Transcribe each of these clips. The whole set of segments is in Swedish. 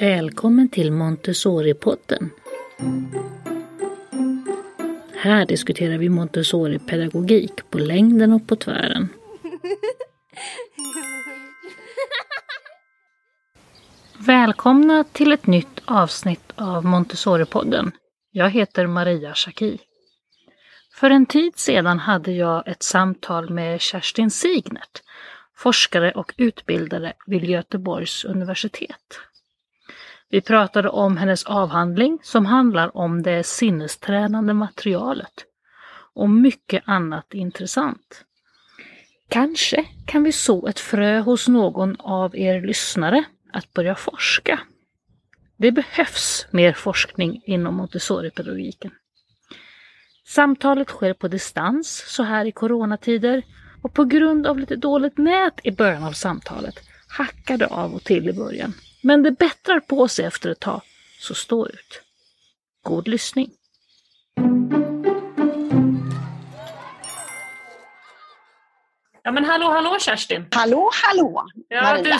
Välkommen till Montessori-podden. Här diskuterar vi Montessori-pedagogik på längden och på tvären. Välkomna till ett nytt avsnitt av Montessori-podden. Jag heter Maria Schacki. För en tid sedan hade jag ett samtal med Kerstin Signert, forskare och utbildare vid Göteborgs universitet. Vi pratade om hennes avhandling som handlar om det sinnestränande materialet och mycket annat intressant. Kanske kan vi så ett frö hos någon av er lyssnare att börja forska. Det behövs mer forskning inom Montessori-pedagogiken. Samtalet sker på distans så här i coronatider och på grund av lite dåligt nät i början av samtalet hackar det av och till i början. Men det bättrar på sig efter ett tag, så stå ut. God lyssning! Ja men hallå hallå Kerstin! Hallå hallå ja, du,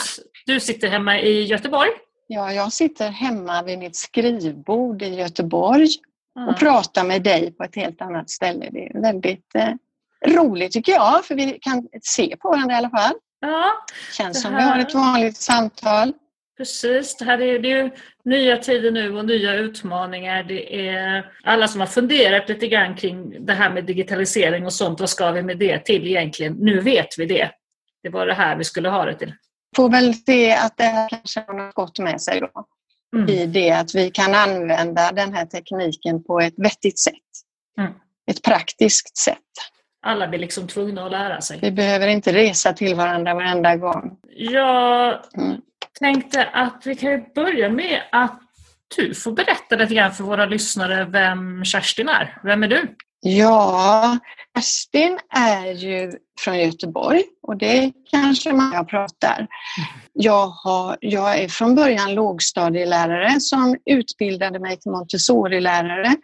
du sitter hemma i Göteborg? Ja, jag sitter hemma vid mitt skrivbord i Göteborg och mm. pratar med dig på ett helt annat ställe. Det är väldigt eh, roligt tycker jag, för vi kan se på varandra i alla fall. Ja, känns som vi har ett vanligt samtal. Precis, det här är, det är ju nya tider nu och nya utmaningar. Det är alla som har funderat lite grann kring det här med digitalisering och sånt. Vad ska vi med det till egentligen? Nu vet vi det. Det var det här vi skulle ha det till. Får väl se att det här kanske har något gott med sig då. Mm. I det att vi kan använda den här tekniken på ett vettigt sätt. Mm. Ett praktiskt sätt. Alla blir liksom tvungna att lära sig. Vi behöver inte resa till varandra varenda gång. Ja, mm tänkte att vi kan börja med att du får berätta lite grann för våra lyssnare vem Kerstin är. Vem är du? Ja, Kerstin är ju från Göteborg och det kanske man pratar. Jag, har, jag är från början lågstadielärare som utbildade mig till Montessori-lärare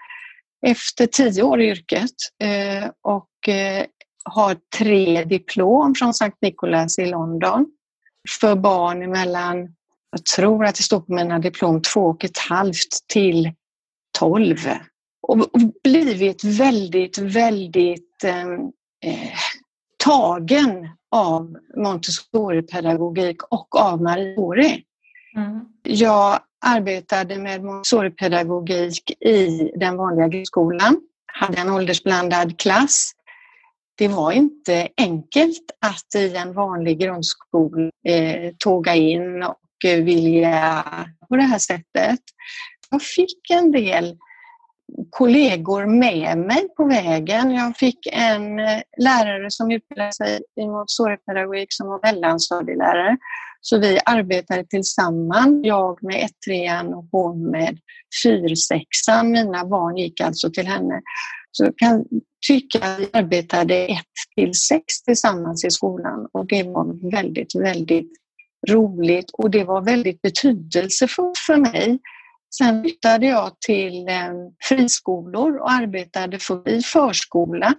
efter tio år i yrket eh, och har tre diplom från Sankt Nikolas i London för barn mellan, jag tror att det står på mina diplom, två och ett halvt till tolv. Och blivit väldigt, väldigt ehm, eh, tagen av Montessori-pedagogik och av Marie. Mm. Jag arbetade med Montessori-pedagogik i den vanliga grundskolan, hade en åldersblandad klass det var inte enkelt att i en vanlig grundskola eh, tåga in och eh, vilja på det här sättet. Jag fick en del kollegor med mig på vägen. Jag fick en eh, lärare som utbildade sig i Montessori-pedagogik som var mellanstadielärare. Så vi arbetade tillsammans, jag med 1 trean och hon med 4-6an. Mina barn gick alltså till henne. Så jag kan tycka att vi arbetade ett till sex tillsammans i skolan och det var väldigt, väldigt roligt och det var väldigt betydelsefullt för mig. Sen flyttade jag till eh, friskolor och arbetade i förskola.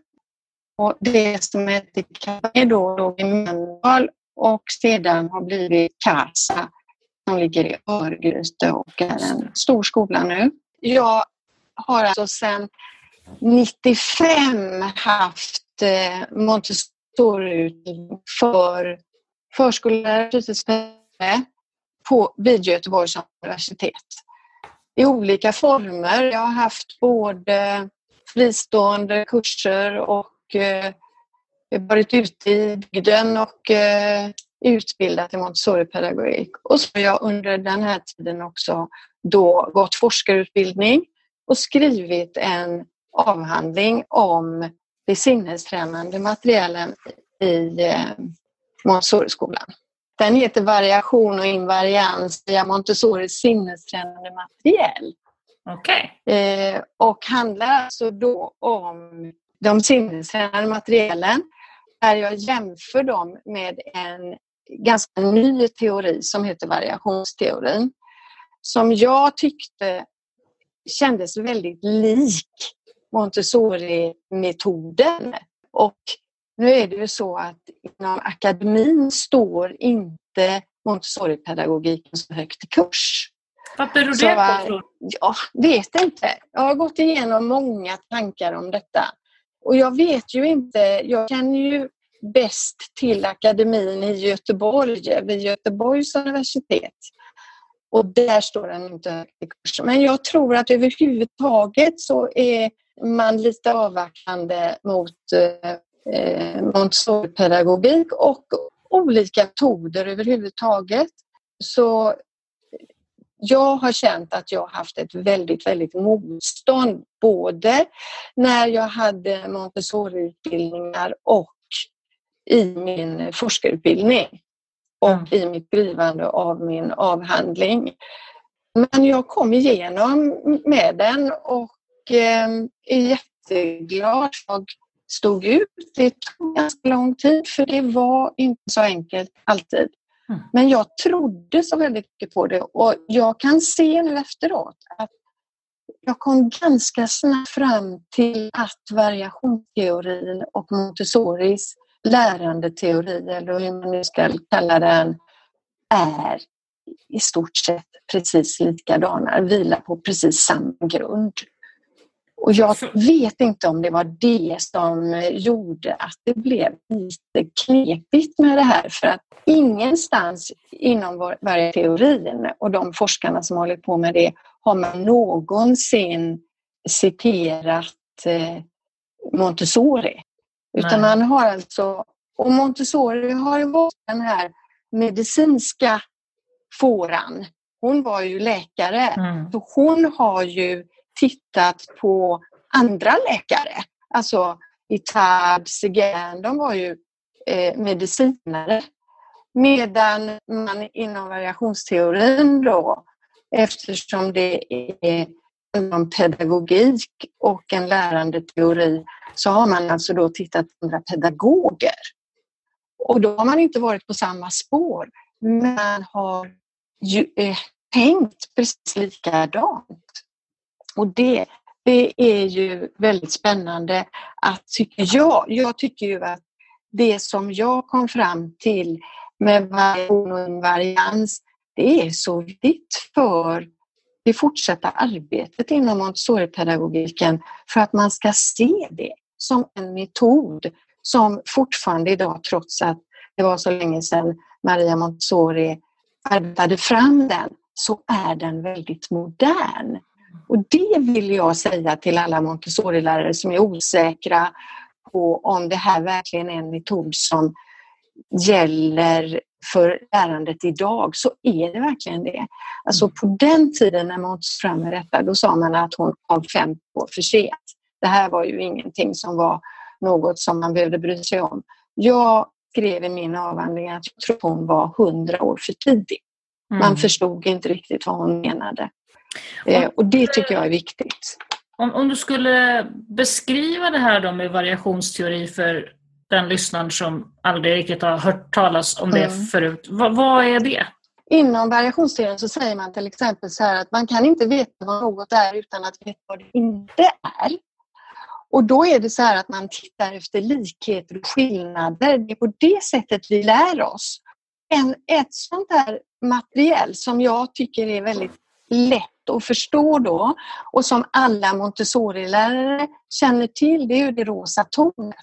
Och det som hette Café då låg i Mölndal och sedan har blivit Casa som ligger i Örgryte och är en stor skola nu. Jag har alltså sedan 95 haft eh, Montessori för förskollärare, fritidspedagog på vid Göteborgs universitet. I olika former. Jag har haft både fristående kurser och eh, eh, varit ute i bygden och eh, utbildat i Montessori-pedagogik. Och så har jag under den här tiden också då gått forskarutbildning och skrivit en avhandling om de sinnestränande materialen i eh, Montessori-skolan. Den heter Variation och invarians via Montessoris sinnestränande materiell. Okay. Eh, och handlar alltså då om de sinnestränande materialen där jag jämför dem med en ganska ny teori som heter variationsteorin. Som jag tyckte kändes väldigt lik Montessori-metoden. Och nu är det ju så att inom akademin står inte Montessori-pedagogiken så högt i kurs. Vad beror det på Jag vet inte. Jag har gått igenom många tankar om detta. Och jag vet ju inte, jag känner ju bäst till akademin i Göteborg, vid Göteborgs universitet. Och där står den inte högt i kurs. Men jag tror att överhuvudtaget så är man lite avvaktande mot eh, Montessori-pedagogik och olika metoder överhuvudtaget. Så jag har känt att jag haft ett väldigt, väldigt motstånd både när jag hade Montessori-utbildningar och i min forskarutbildning och mm. i mitt skrivande av min avhandling. Men jag kom igenom med den och eh, är jätteglad. Jag stod ut. Det tog ganska lång tid för det var inte så enkelt alltid. Mm. Men jag trodde så väldigt mycket på det och jag kan se nu efteråt att jag kom ganska snabbt fram till att variationsteorin och Montessoris lärandeteori, eller hur man nu ska kalla den, är i stort sett precis likadana, vilar på precis samma grund. Och jag vet inte om det var det som gjorde att det blev lite knepigt med det här för att ingenstans inom varje teorin och de forskarna som håller på med det har man någonsin citerat eh, Montessori. Utan man har alltså, och Montessori har ju varit den här medicinska fåran. Hon var ju läkare, mm. så hon har ju tittat på andra läkare. Alltså Itard, Seguin, de var ju eh, medicinare. Medan man inom variationsteorin då, eftersom det är inom pedagogik och en lärandeteori, så har man alltså då tittat på andra pedagoger. Och då har man inte varit på samma spår, men man har ju, eh, tänkt precis likadant. Och det, det är ju väldigt spännande att, tycker jag, jag tycker ju att det som jag kom fram till med variation och invarians, det är så viktigt för det fortsatta arbetet inom Montessori-pedagogiken för att man ska se det som en metod som fortfarande idag, trots att det var så länge sedan Maria Montessori arbetade fram den, så är den väldigt modern. Och det vill jag säga till alla Montessori-lärare som är osäkra på om det här verkligen är en metod som gäller för lärandet idag så är det verkligen det. Alltså mm. på den tiden när tog fram med detta då sa man att hon kom fem år för sent. Det här var ju ingenting som var något som man behövde bry sig om. Jag skrev i min avhandling att jag tror hon var hundra år för tidig. Mm. Man förstod inte riktigt vad hon menade. Eh, och det tycker jag är viktigt. Om, om du skulle beskriva det här då med variationsteori för den lyssnaren som aldrig riktigt har hört talas om det mm. förut. Va, vad är det? Inom variationsteorin så säger man till exempel så här att man kan inte veta vad något är utan att veta vad det inte är. Och då är det så här att man tittar efter likheter och skillnader. Det är på det sättet vi lär oss. En, ett sånt här material som jag tycker är väldigt lätt att förstå då och som alla Montessori-lärare känner till, det är ju det rosa tornet.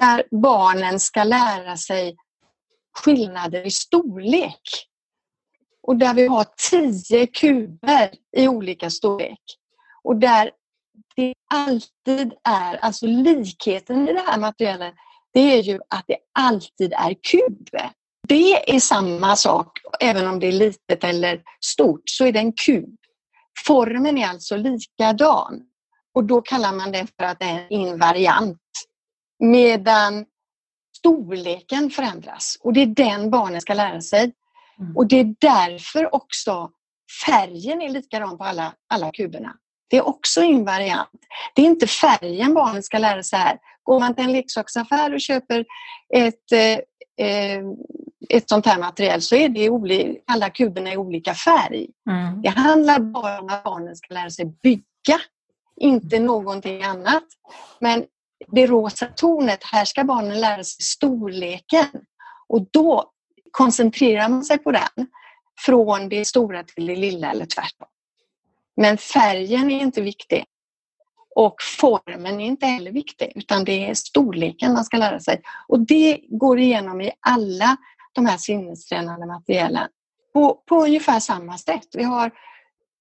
Där barnen ska lära sig skillnader i storlek. Och där vi har tio kuber i olika storlek. Och där det alltid är, alltså likheten i det här materialet, det är ju att det alltid är kub. Det är samma sak, även om det är litet eller stort, så är det en kub. Formen är alltså likadan och då kallar man det för att det är en invariant. Medan storleken förändras och det är den barnen ska lära sig. Mm. Och det är därför också färgen är likadan på alla, alla kuberna. Det är också invariant. Det är inte färgen barnen ska lära sig här. Går man till en leksaksaffär och köper ett, eh, eh ett sånt här material så är det olika, alla kuberna i olika färg. Mm. Det handlar bara om att barnen ska lära sig bygga, inte någonting annat. Men det rosa tornet, här ska barnen lära sig storleken. Och då koncentrerar man sig på den från det stora till det lilla eller tvärtom. Men färgen är inte viktig. Och formen är inte heller viktig utan det är storleken man ska lära sig. Och det går igenom i alla de här sinnestränande materialen på, på ungefär samma sätt. Vi har,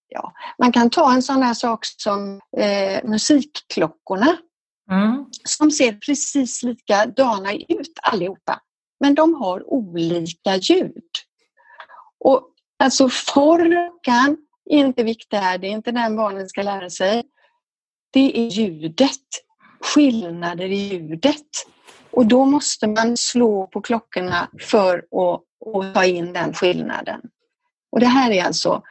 ja, man kan ta en sån här sak som eh, musikklockorna mm. som ser precis likadana ut allihopa. Men de har olika ljud. Och alltså formen är inte viktig här, det är inte den barnen ska lära sig. Det är ljudet, skillnader i ljudet. Och då måste man slå på klockorna för att, att ta in den skillnaden. Och det här är alltså,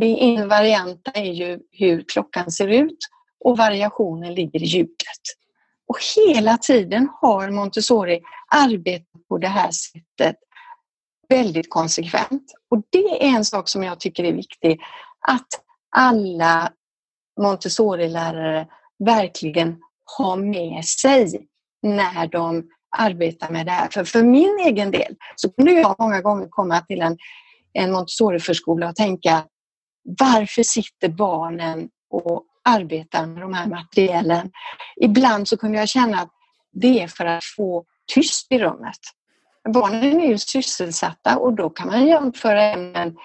det invarianta är ju hur klockan ser ut och variationen ligger i ljudet. Och hela tiden har Montessori arbetat på det här sättet väldigt konsekvent. Och det är en sak som jag tycker är viktig, att alla Montessori-lärare verkligen har med sig när de arbetar med det här. För, för min egen del så kunde jag många gånger komma till en, en Montessori-förskola och tänka varför sitter barnen och arbetar med de här materialen? Ibland så kunde jag känna att det är för att få tyst i rummet. Barnen är ju sysselsatta och då kan man jämföra en,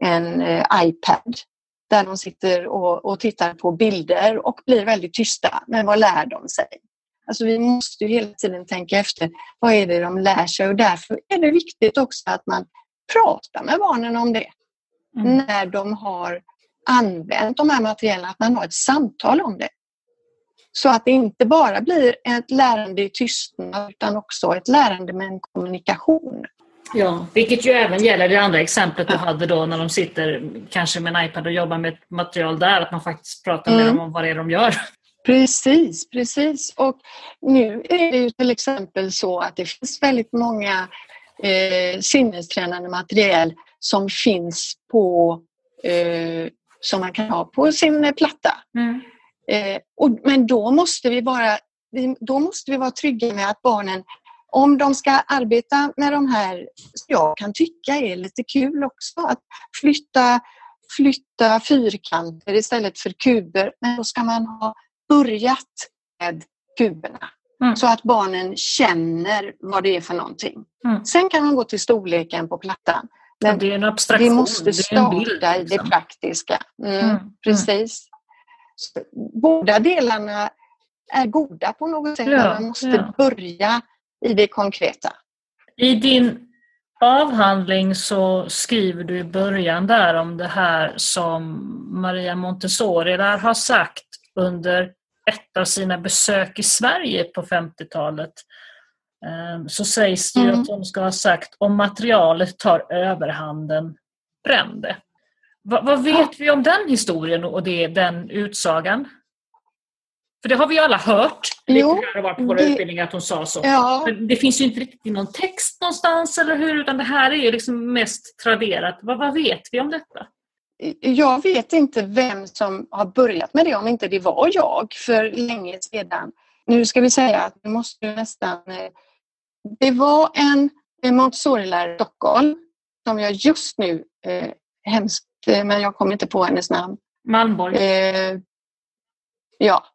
en eh, iPad där de sitter och, och, tittar på bilder och blir väldigt tysta. Men vad lär de sig? Alltså vi måste ju hela tiden tänka efter vad är det de lär sig och därför är det viktigt också att man pratar med barnen om det. Mm. När de har använt de här materialen, att man har ett samtal om det. Så att det inte bara blir ett lärande i tystnad utan också ett lärande med en kommunikation. Ja, vilket ju även gäller det andra exemplet du hade då när de sitter kanske med en iPad och jobbar med ett material där, att man faktiskt pratar med mm. dem om vad det är de gör. Precis, precis. Och nu är det ju till exempel så att det finns väldigt många eh, sinnestränande material som finns på eh, som man kan ha på sin platta. Mm. Eh, och, men då måste vi vara då måste vi vara trygga med att barnen, om de ska arbeta med de här, jag kan tycka är lite kul också, att flytta, flytta fyrkanter istället för kuber, men då ska man ha börjat med kuberna. Mm. Så att barnen känner vad det är för någonting. Mm. Sen kan man gå till storleken på plattan. Men det är en abstraktion. Vi måste starta bild, liksom. i det liksom. praktiska. Mm, mm, mm. Precis. Så, båda delarna är goda på något sätt. Ja, man måste ja. börja i det konkreta. I din avhandling så skriver du i början där om det här som Maria Montessori där har sagt under ett av sina besök i Sverige på 50-talet. Ehm, så sägs det mm. att hon ska ha sagt om materialet tar överhanden, bränn det. Vad, vad vet vi om den historien och det, den utsagan? För det har vi alla hört. Jo, det har varit på våra det, utbildningar att hon sa så. Ja. Men det finns ju inte riktigt någon text någonstans, eller hur? Utan det här är ju liksom mest traderat. Vad, vad vet vi om detta? Jag vet inte vem som har börjat med det, om inte det var jag för länge sedan. Nu ska vi säga att det måste nästan... Eh, det var en Montessori-lärare i Stockholm som jag just nu, eh, hemskt, eh, men jag kommer inte på hennes namn. Malmborg? Eh, ja.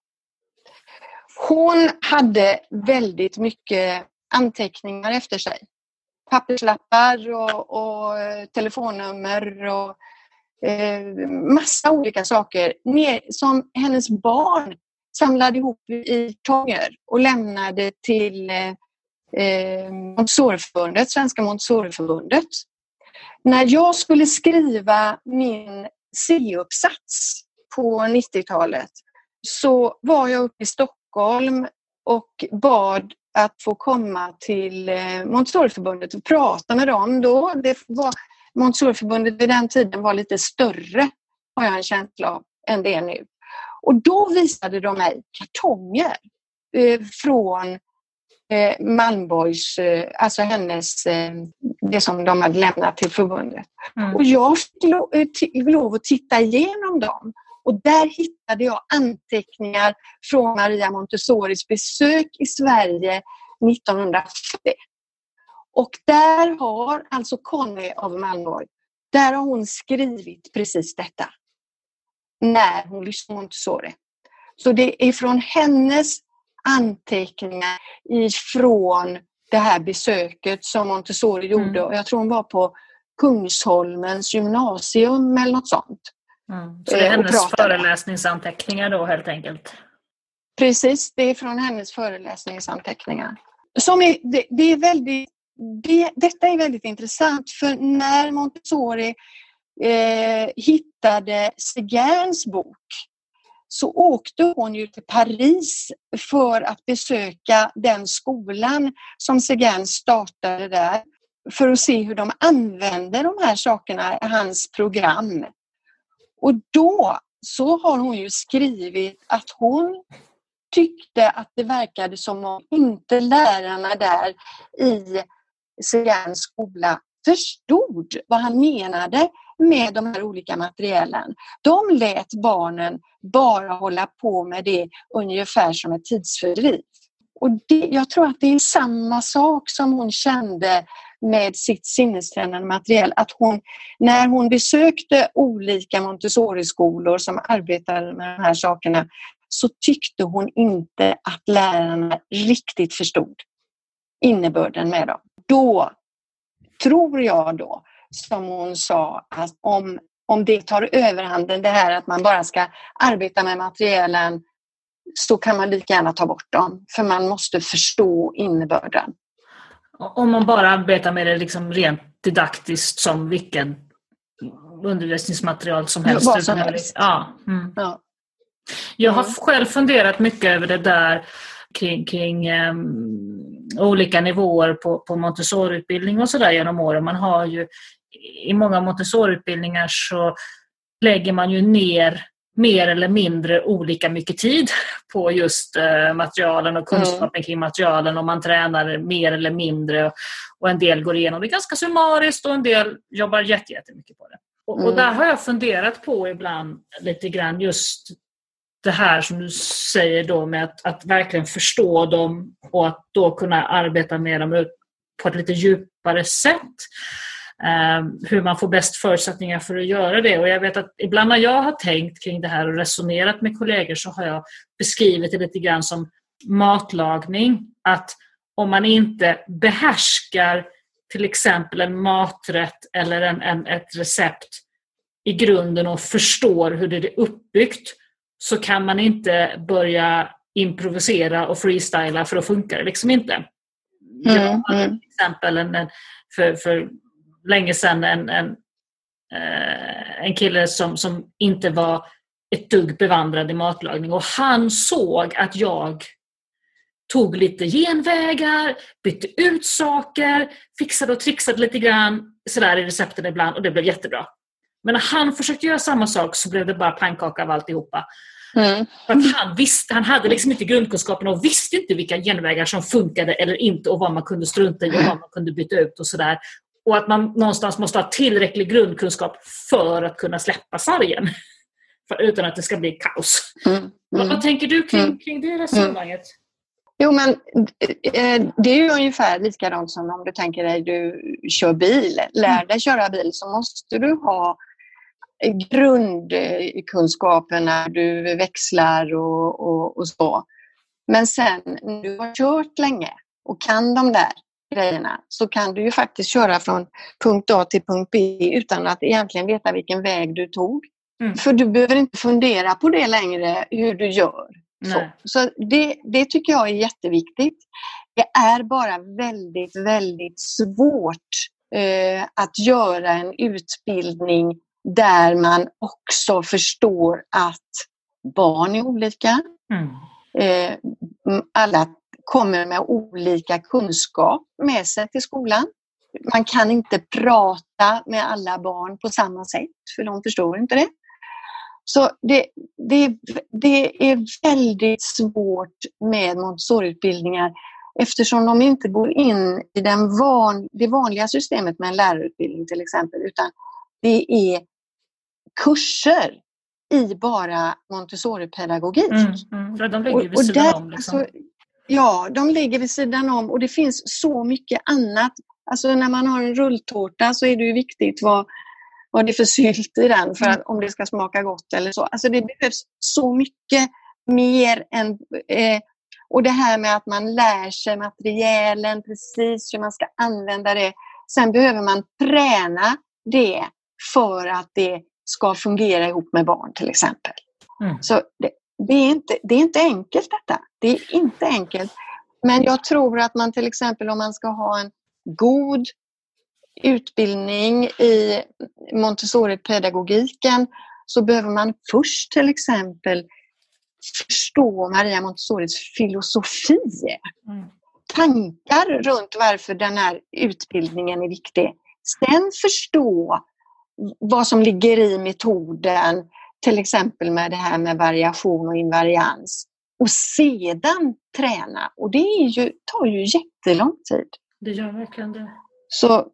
Hon hade väldigt mycket anteckningar efter sig. Papperslappar och, och telefonnummer och eh, massa olika saker som hennes barn samlade ihop i kartonger och lämnade till eh, eh Montessoriförbundet, Svenska Montessoriförbundet. När jag skulle skriva min C-uppsats på 90-talet så var jag uppe i Stockholm och bad att få komma till eh, Montessoriförbundet och prata med dem. Då. Det var Montessoriförbundet vid den tiden var lite större, har jag en känsla av, än det är nu. Och då visade de mig kartonger eh, från eh, Malmborgs, eh, alltså hennes, eh, det som de hade lämnat till förbundet. Mm. Och jag fick lov, lov att titta igenom dem. Och där hittade jag anteckningar från Maria Montessoris besök i Sverige 1940. Och där har alltså Conny av Malmborg, där har hon skrivit precis detta. När hon lyssnar på Montessori. Så det är från hennes anteckningar ifrån det här besöket som Montessori gjorde. Mm. Och jag tror hon var på Kungsholmens gymnasium eller något sånt. Mm. Så det är hennes föreläsningsanteckningar då helt enkelt? Precis, det är från hennes föreläsningsanteckningar. Som är, det, det är väldigt, det, detta är väldigt intressant för när Montessori eh, hittade Segerns bok så åkte hon ju till Paris för att besöka den skolan som Segern startade där för att se hur de använder de här sakerna i hans program. Och då så har hon ju skrivit att hon tyckte att det verkade som om inte lärarna där i Segerns skola förstod vad han menade med de här olika materialen. De lät barnen bara hålla på med det ungefär som ett tidsfördriv. Och det, jag tror att det är samma sak som hon kände med sitt sinnestränande material. Att hon, när hon besökte olika Montessori-skolor som arbetade med de här sakerna så tyckte hon inte att lärarna riktigt förstod innebörden med dem. Då tror jag då som hon sa, att om, om det tar överhanden, det här att man bara ska arbeta med materialen, så kan man lika gärna ta bort dem. För man måste förstå innebörden. Om man bara arbetar med det liksom rent didaktiskt som vilken undervisningsmaterial som helst? Vad som helst. Ja. Mm. ja. Jag har mm. själv funderat mycket över det där kring, kring um, olika nivåer på, på Montessori-utbildning och sådär genom åren. Man har ju i många Montessori-utbildningar så lägger man ju ner mer eller mindre olika mycket tid på just uh, materialen och kunskapen mm. kring materialen och man tränar mer eller mindre och en del går igenom det ganska summariskt och en del jobbar jättemycket på det. Och, mm. och där har jag funderat på ibland lite grann just det här som du säger då med att, att verkligen förstå dem och att då kunna arbeta med dem på ett lite djupare sätt. Um, hur man får bäst förutsättningar för att göra det. Och jag vet att ibland när jag har tänkt kring det här och resonerat med kollegor så har jag beskrivit det lite grann som matlagning. Att om man inte behärskar till exempel en maträtt eller en, en, ett recept i grunden och förstår hur det är uppbyggt så kan man inte börja improvisera och freestyla för då funkar det liksom inte. Mm, jag hade mm. till exempel en, en, för, för länge sedan en, en, eh, en kille som, som inte var ett dugg bevandrad i matlagning och han såg att jag tog lite genvägar, bytte ut saker, fixade och trixade lite grann sådär i recepten ibland och det blev jättebra. Men när han försökte göra samma sak så blev det bara pannkaka av alltihopa. Mm. För att han, visste, han hade liksom inte grundkunskapen och visste inte vilka genvägar som funkade eller inte och vad man kunde strunta i och vad man kunde byta ut och sådär. Och att man någonstans måste ha tillräcklig grundkunskap för att kunna släppa sargen. För, utan att det ska bli kaos. Mm. Mm. Vad, vad, tänker du kring, mm. kring det resonemanget? Jo, men eh, det är ju ungefär likadant som om du tänker dig du kör bil. Lär mm. dig köra bil så måste du ha grundkunskapen när du växlar och, och, och, så. Men sen när du har kört länge och kan de där grejerna så kan du ju faktiskt köra från punkt A till punkt B utan att egentligen veta vilken väg du tog. Mm. För du behöver inte fundera på det längre, hur du gör. Så, så det, det tycker jag är jätteviktigt. Det är bara väldigt, väldigt svårt eh, att göra en utbildning där man också förstår att barn är olika. Mm. Eh, alla kommer med olika kunskap med sig till skolan. Man kan inte prata med alla barn på samma sätt, för de förstår inte det. Så det, det, det är väldigt svårt med Montessoriutbildningar eftersom de inte går in i den van, det vanliga systemet med en lärarutbildning till exempel, utan det är kurser i bara Montessori-pedagogik. Mm, mm. De ligger vid sidan där, om. Liksom. Alltså, ja, de ligger vid sidan om och det finns så mycket annat Alltså när man har en rulltårta så är det ju viktigt vad, vad det är för sylt i den för att, om det ska smaka gott eller så. Alltså det behövs så mycket mer än... Eh, och det här med att man lär sig materialen precis hur man ska använda det. Sen behöver man träna det för att det ska fungera ihop med barn till exempel. Mm. Så det, det, är inte, det är inte enkelt detta. Det är inte enkelt. Men jag tror att man till exempel om man ska ha en god utbildning i Montessori-pedagogiken så behöver man först till exempel förstå Maria Montessoris filosofi. Mm. Tankar runt varför den här utbildningen är viktig. Sen förstå vad som ligger i metoden, till exempel med det här med variation och invarians. Och sedan träna. Och det är ju, tar ju jättelång tid. Det gör verkligen det. Så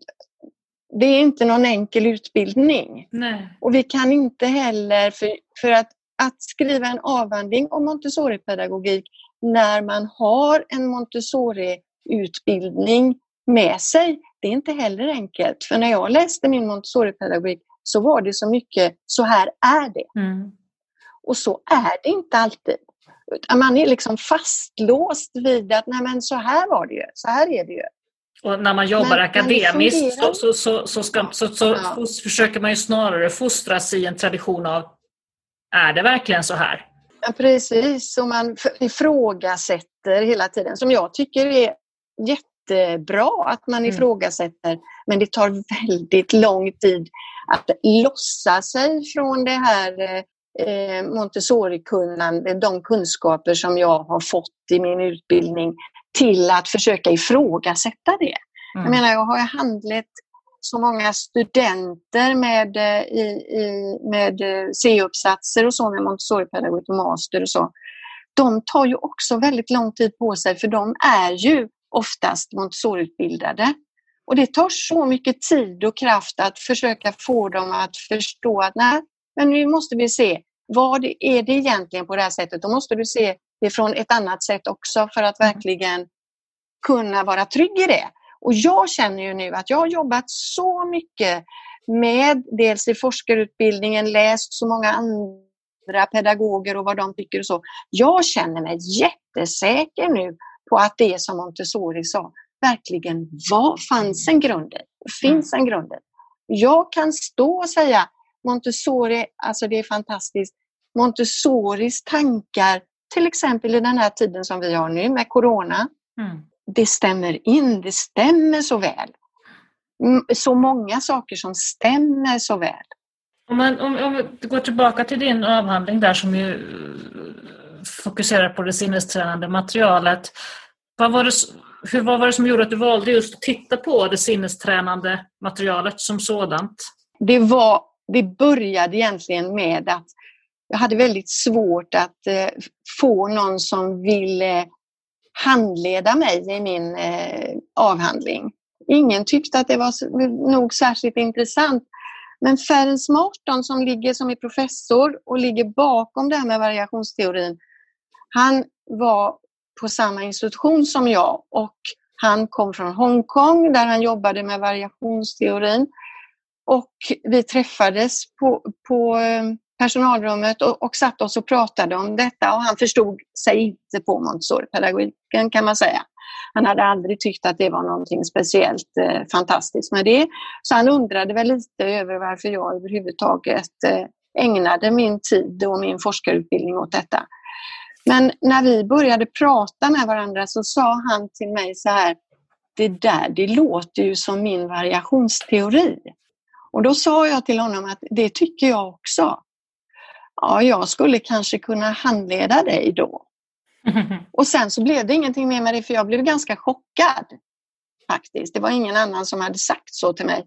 det är inte någon enkel utbildning. Nej. Och vi kan inte heller, för, för att, att skriva en avhandling om Montessori-pedagogik när man har en Montessori-utbildning med sig, det är inte heller enkelt. För när jag läste min Montessori-pedagogik så var det så mycket, så här är det. Mm. Och så är det inte alltid. Man är liksom fastlåst vid att nej men så här var det ju, så här är det ju. Och när man jobbar men, akademiskt så, så, så, så, ska, så, så ja. försöker man ju snarare fostras i en tradition av är det verkligen så här? Ja, precis, och man ifrågasätter hela tiden som jag tycker är jättebra att man mm. ifrågasätter men det tar väldigt lång tid att lossa sig från det här eh, Montessori-kunnande, de kunskaper som jag har fått i min utbildning till att försöka ifrågasätta det. Mm. Jag menar, jag har handlat så många studenter med, eh, i, i, med eh, C-uppsatser och så med Montessori-pedagogik och master och så. De tar ju också väldigt lång tid på sig för de är ju oftast Montessori-utbildade. Och det tar så mycket tid och kraft att försöka få dem att förstå att nej, men nu måste vi se, vad är det egentligen på det här sättet? Då måste du se det från ett annat sätt också för att mm. verkligen kunna vara trygg i det. Och jag känner ju nu att jag har jobbat så mycket med dels i forskarutbildningen, läst så många andra pedagoger och vad de tycker och så. Jag känner mig jättesäker nu på att det som Montessori sa verkligen var, fanns en grund i, finns en grund i. Jag kan stå och säga Montessori, alltså det är fantastiskt. Montessoris tankar, till exempel i den här tiden som vi har nu med Corona, mm. det stämmer in, det stämmer så väl. Så många saker som stämmer så väl. Om, man, om, om vi går tillbaka till din avhandling där som ju fokuserar på det sinnestränande materialet. Vad var det, hur, vad var det som gjorde att du valde just att titta på det sinnestränande materialet som sådant? Det, var, det började egentligen med att jag hade väldigt svårt att eh, få någon som ville handleda mig i min eh, avhandling. Ingen tyckte att det var nog särskilt intressant. Men Ferenc Marton som ligger som är professor och ligger bakom det här med variationsteorin, han var på samma institution som jag och han kom från Hongkong där han jobbade med variationsteorin. Och vi träffades på, på eh, personalrummet och, och satt oss och pratade om detta och han förstod sig inte på Montessori-pedagogiken kan man säga. Han hade aldrig tyckt att det var någonting speciellt eh, fantastiskt med det. Så han undrade väl lite över varför jag överhuvudtaget eh, ägnade min tid och min forskarutbildning åt detta. Men när vi började prata med varandra så sa han till mig så här, det där det låter ju som min variationsteori. Och då sa jag till honom att det tycker jag också. Ja, jag skulle kanske kunna handleda dig då. Och sen så blev det ingenting mer med det för jag blev ganska chockad. Faktiskt. Det var ingen annan som hade sagt så till mig.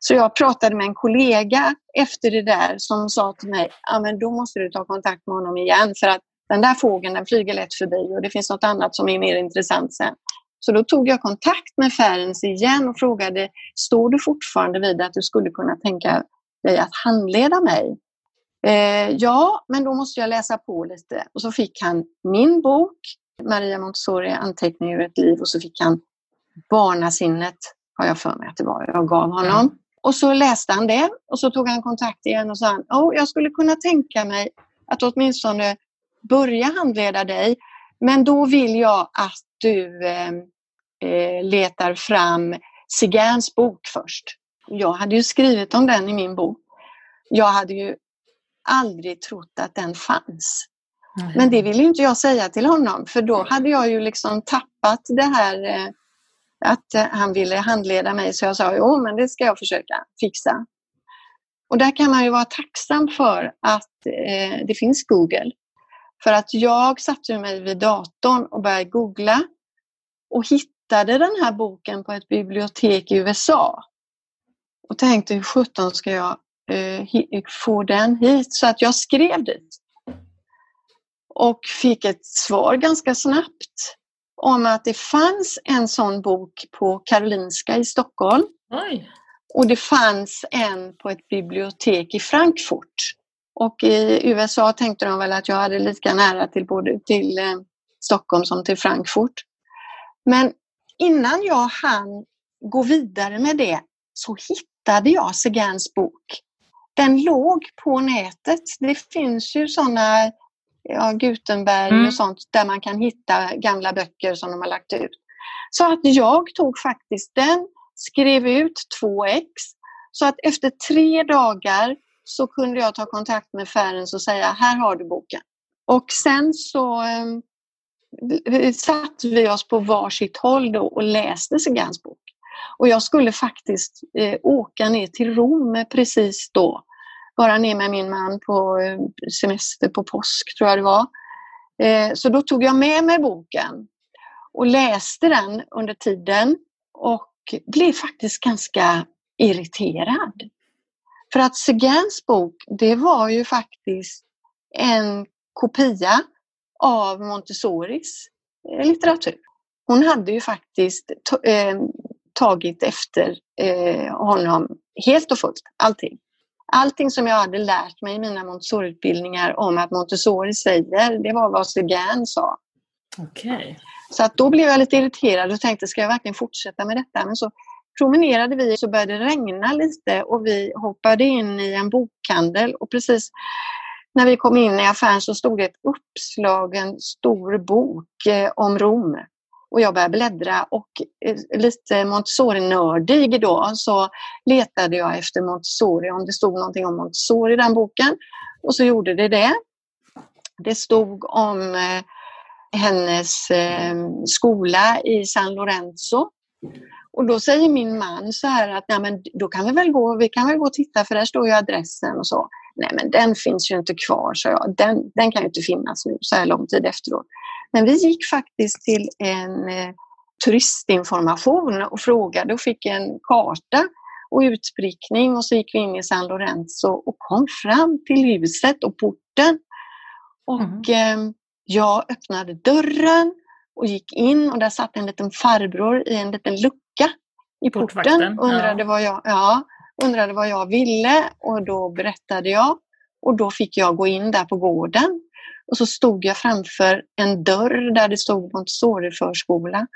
Så jag pratade med en kollega efter det där som sa till mig, ja men då måste du ta kontakt med honom igen för att den där fågeln den flyger lätt förbi och det finns något annat som är mer intressant sen. Så då tog jag kontakt med Färens igen och frågade, står du fortfarande vid att du skulle kunna tänka dig att handleda mig? Eh, ja, men då måste jag läsa på lite. Och så fick han min bok, Maria Montessori, Anteckningar ur ett liv, och så fick han Barnasinnet har jag för mig att det var, jag gav honom. Mm. Och så läste han det och så tog han kontakt igen och sa oh, jag skulle kunna tänka mig att åtminstone börja handleda dig. Men då vill jag att du eh, eh, letar fram Sigans bok först. Jag hade ju skrivit om den i min bok. Jag hade ju aldrig trott att den fanns. Mm. Men det ville inte jag säga till honom för då hade jag ju liksom tappat det här eh, att eh, han ville handleda mig så jag sa jo men det ska jag försöka fixa. Och där kan man ju vara tacksam för att eh, det finns Google. För att jag satte mig vid datorn och började googla och hittade den här boken på ett bibliotek i USA. Och tänkte hur sjutton ska jag eh, få den hit? Så att jag skrev dit. Och fick ett svar ganska snabbt om att det fanns en sån bok på Karolinska i Stockholm. Oj. Och det fanns en på ett bibliotek i Frankfurt. Och i USA tänkte de väl att jag hade lika nära till både till eh, Stockholm som till Frankfurt. Men innan jag hann gå vidare med det så hittade jag Segans bok. Den låg på nätet. Det finns ju sådana ja, Gutenberg mm. och sånt där man kan hitta gamla böcker som de har lagt ut. Så att jag tog faktiskt den, skrev ut två ex. Så att efter tre dagar så kunde jag ta kontakt med Färens och säga, här har du boken. Och sen så eh, satte vi oss på varsitt håll då och läste Segans bok. Och jag skulle faktiskt eh, åka ner till Rom precis då bara ner med min man på eh, semester på påsk, tror jag det var. Eh, så då tog jag med mig boken och läste den under tiden och blev faktiskt ganska irriterad. För att Segans bok, det var ju faktiskt en kopia av Montessoris eh, litteratur. Hon hade ju faktiskt tagit efter honom helt och fullt, allting allting som jag hade lärt mig i mina Montessori-utbildningar om att Montessori säger, det var vad Sugan sa. Okay. Så att då blev jag lite irriterad och tänkte, ska jag verkligen fortsätta med detta? Men så promenerade vi så började det regna lite och vi hoppade in i en bokhandel och precis när vi kom in i affären så stod det ett uppslagen stor bok eh, om Rom. Och jag började bläddra och eh, lite Montessori-nördig då så letade jag efter Montessori, om det stod någonting om Montessori i den boken. Och så gjorde det det. Det stod om eh, hennes skola i San Lorenzo. Och då säger min man så här att Nej, men då kan vi väl gå, vi kan väl gå och titta för där står ju adressen och så. Nej men den finns ju inte kvar, så jag. Den, den kan ju inte finnas nu så här lång tid efteråt. Men vi gick faktiskt till en eh, turistinformation och frågade och fick en karta och utprickning och så gick vi in i San Lorenzo och kom fram till huset och porten. Och mm. eh, jag öppnade dörren och gick in och där satt en liten farbror i en liten lucka i porten. Undrade, ja. vad jag, ja, undrade vad jag ville och då berättade jag. Och då fick jag gå in där på gården. Och så stod jag framför en dörr där det stod Montessori-förskola.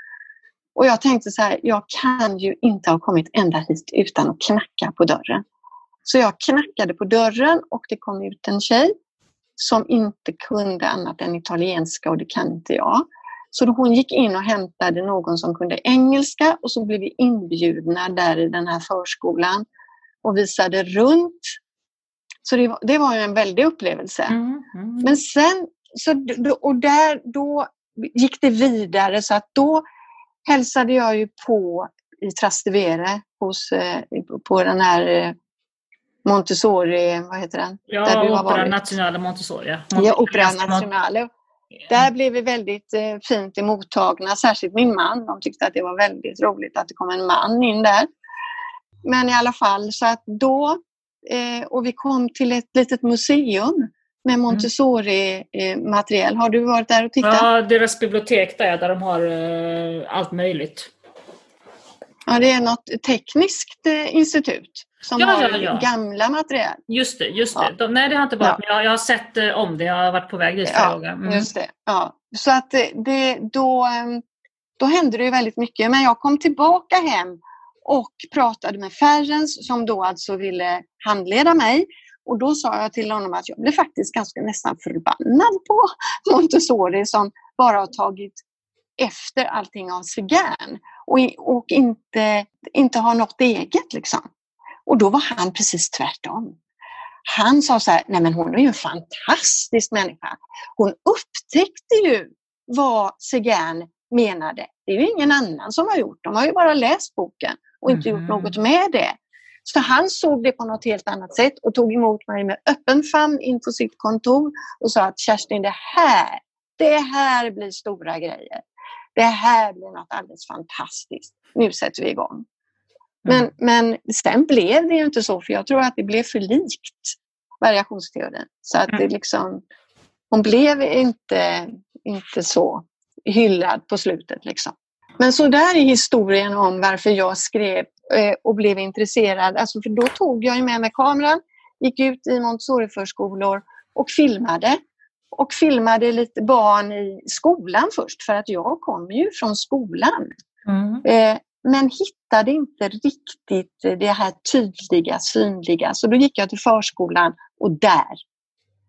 Och jag tänkte så här, jag kan ju inte ha kommit ända hit utan att knacka på dörren. Så jag knackade på dörren och det kom ut en tjej som inte kunde annat än italienska och det kan inte jag. Så hon gick in och hämtade någon som kunde engelska och så blev vi inbjudna där i den här förskolan och visade runt så det, det var ju en väldig upplevelse. Mm, mm. Men sen, så, och där, då gick det vidare så att då hälsade jag ju på i Trastevere hos, eh, på den här eh, Montessori, vad heter den? Ja, Där du Opera Nazionale Montessori. Ja, Opera Nazionale. Där blev vi väldigt eh, fint emottagna, särskilt min man. De tyckte att det var väldigt roligt att det kom en man in där. Men i alla fall, så att då eh, och vi kom till ett litet museum med mm. Montessori-material. Har du varit där och tittat? Ja, deras bibliotek där, där de har eh, allt möjligt. Ja, det är något tekniskt eh, institut som ja, har ja, ja. gamla material. Just det, just det. De, nej, det har inte varit, men jag, jag, har sett eh, om det. Jag har varit på väg dit ja, mm. just det. Ja. Så att det, då, ehm, då hände det väldigt mycket. Men jag kom tillbaka hem och pratade med Ferrens som då alltså ville handleda mig. Och då sa jag till honom att jag blev faktiskt ganska nästan förbannad på Montessori som bara har tagit efter allting av Cigern och, och inte, inte har något eget. Liksom. Och då var han precis tvärtom. Han sa så här, nej men hon är ju en fantastisk människa. Hon upptäckte ju vad Cigern menade. Det är ju ingen annan som har gjort. De har ju bara läst boken och inte mm. gjort något med det. Så han såg det på något helt annat sätt och tog emot mig med öppen famn in på sitt kontor och sa att Kerstin, det här, det här blir stora grejer. Det här blir något alldeles fantastiskt. Nu sätter vi igång. Men, mm. men sen blev det ju inte så, för jag tror att det blev för likt variationsteorin. Så att det mm. liksom, hon blev inte, inte så hyllad på slutet. Liksom. Men så där är historien om varför jag skrev eh, och blev intresserad. Alltså för då tog jag med mig kameran, gick ut i Montessori-förskolor och filmade. Och filmade lite barn i skolan först för att jag kom ju från skolan. Mm. Eh, men hittade inte riktigt det här tydliga, synliga. Så då gick jag till förskolan och där,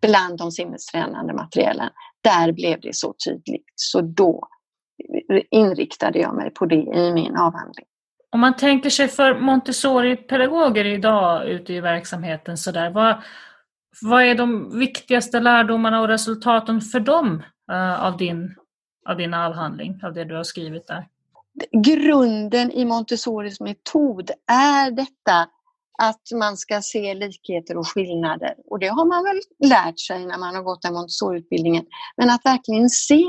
bland de sinnestränande materialen, där blev det så tydligt. Så då inriktade jag mig på det i min avhandling. Om man tänker sig för Montessori-pedagoger idag ute i verksamheten, så där, vad, vad är de viktigaste lärdomarna och resultaten för dem uh, av, din, av din avhandling, av det du har skrivit där? Grunden i Montessoris metod är detta att man ska se likheter och skillnader. Och det har man väl lärt sig när man har gått den Montessori-utbildningen. Men att verkligen se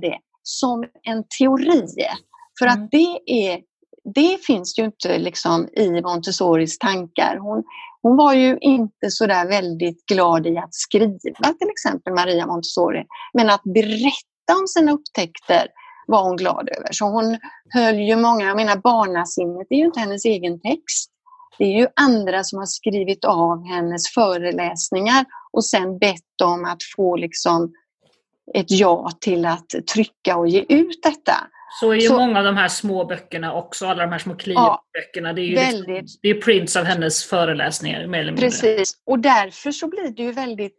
det som en teori. För att mm. det, är, det finns ju inte liksom i Montessoris tankar. Hon, hon var ju inte så där väldigt glad i att skriva till exempel Maria Montessori. Men att berätta om sina upptäckter var hon glad över. Så hon höll ju många, jag menar barnasinnet är ju inte hennes egen text. Det är ju andra som har skrivit av hennes föreläsningar och sen bett om att få liksom ett ja till att trycka och ge ut detta. Så är ju så, många av de här små böckerna också, alla de här små kliaböckerna. Ja, det är ju liksom- väldigt, det är prints av hennes föreläsningar mer eller mindre. Precis, och därför så blir det ju väldigt,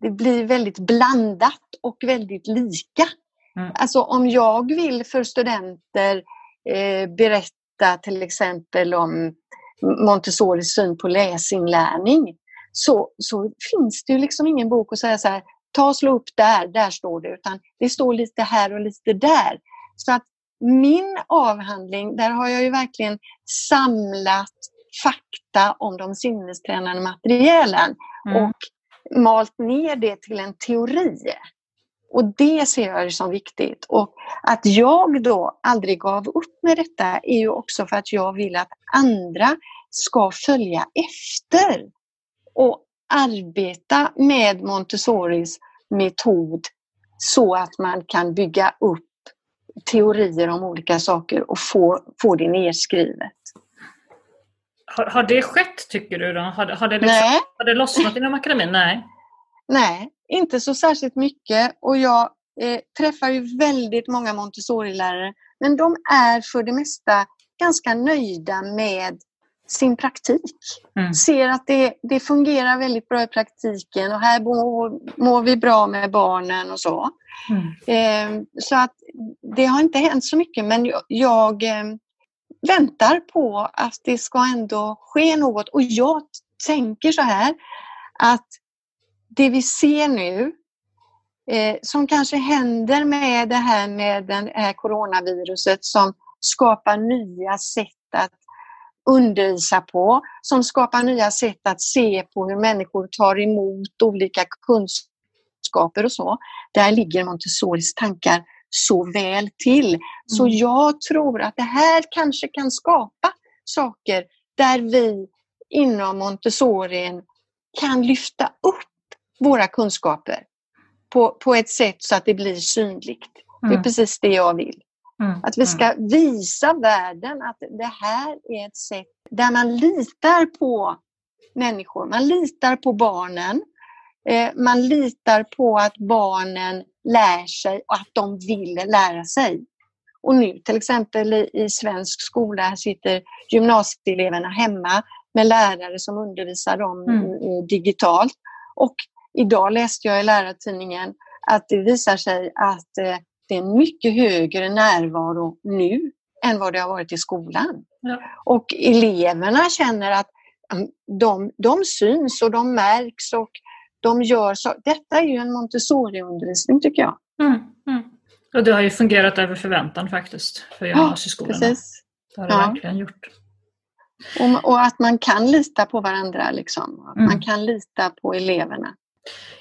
det blir väldigt blandat och väldigt lika. Mm. Alltså om jag vill för studenter eh, berätta till exempel om Montessoris syn på läsinlärning så, så finns det ju liksom ingen bok att säga så här, ta och slå upp där, där står det, utan det står lite här och lite där. Så att min avhandling, där har jag ju verkligen samlat fakta om de sinnestränande materialen mm. och malt ner det till en teori. Och det ser jag som viktigt. Och att jag då aldrig gav upp med detta är ju också för att jag vill att andra ska följa efter och arbeta med Montessoris metod så att man kan bygga upp teorier om olika saker och få, få det nedskrivet. Har, har det skett tycker du? Då? Har, har, det liksom, Nej. har det lossnat inom akademin? Nej. Nej, inte så särskilt mycket och jag eh, träffar ju väldigt många Montessori-lärare men de är för det mesta ganska nöjda med sin praktik. Mm. Ser att det, det fungerar väldigt bra i praktiken och här mår, mår vi bra med barnen och så. Mm. Eh, så att det har inte hänt så mycket men jag, jag eh, väntar på att det ska ändå ske något och jag tänker så här att det vi ser nu eh, som kanske händer med det här med det här coronaviruset som skapar nya sätt att undervisa på, som skapar nya sätt att se på hur människor tar emot olika kunskaper och så. Där ligger Montessoris tankar så väl till. Mm. Så jag tror att det här kanske kan skapa saker där vi inom Montessorin kan lyfta upp våra kunskaper på, på ett sätt så att det blir synligt. Mm. Det är mm. precis det jag vill. Mm. Att vi ska mm. visa världen att det här är ett sätt där man litar på människor. Man litar på barnen. Eh, man litar på att barnen lär sig och att de vill lära sig. Och nu till exempel i, i svensk skola sitter gymnasieeleverna hemma med lärare som undervisar dem mm. digitalt. Och idag läste jag i lärartidningen att det visar sig att eh, det är en mycket högre närvaro nu än vad det har varit i skolan. Ja. Och eleverna känner att mm, de, de syns och de märks och de gör så. Detta är ju en Montessori-undervisning tycker jag. Mm, mm. Och det har ju fungerat över förväntan faktiskt för gymnasieskolorna. Ja, precis. Det har det ja. verkligen gjort. Och, och, att man kan lita på varandra. Liksom. Mm. Man kan lita på eleverna.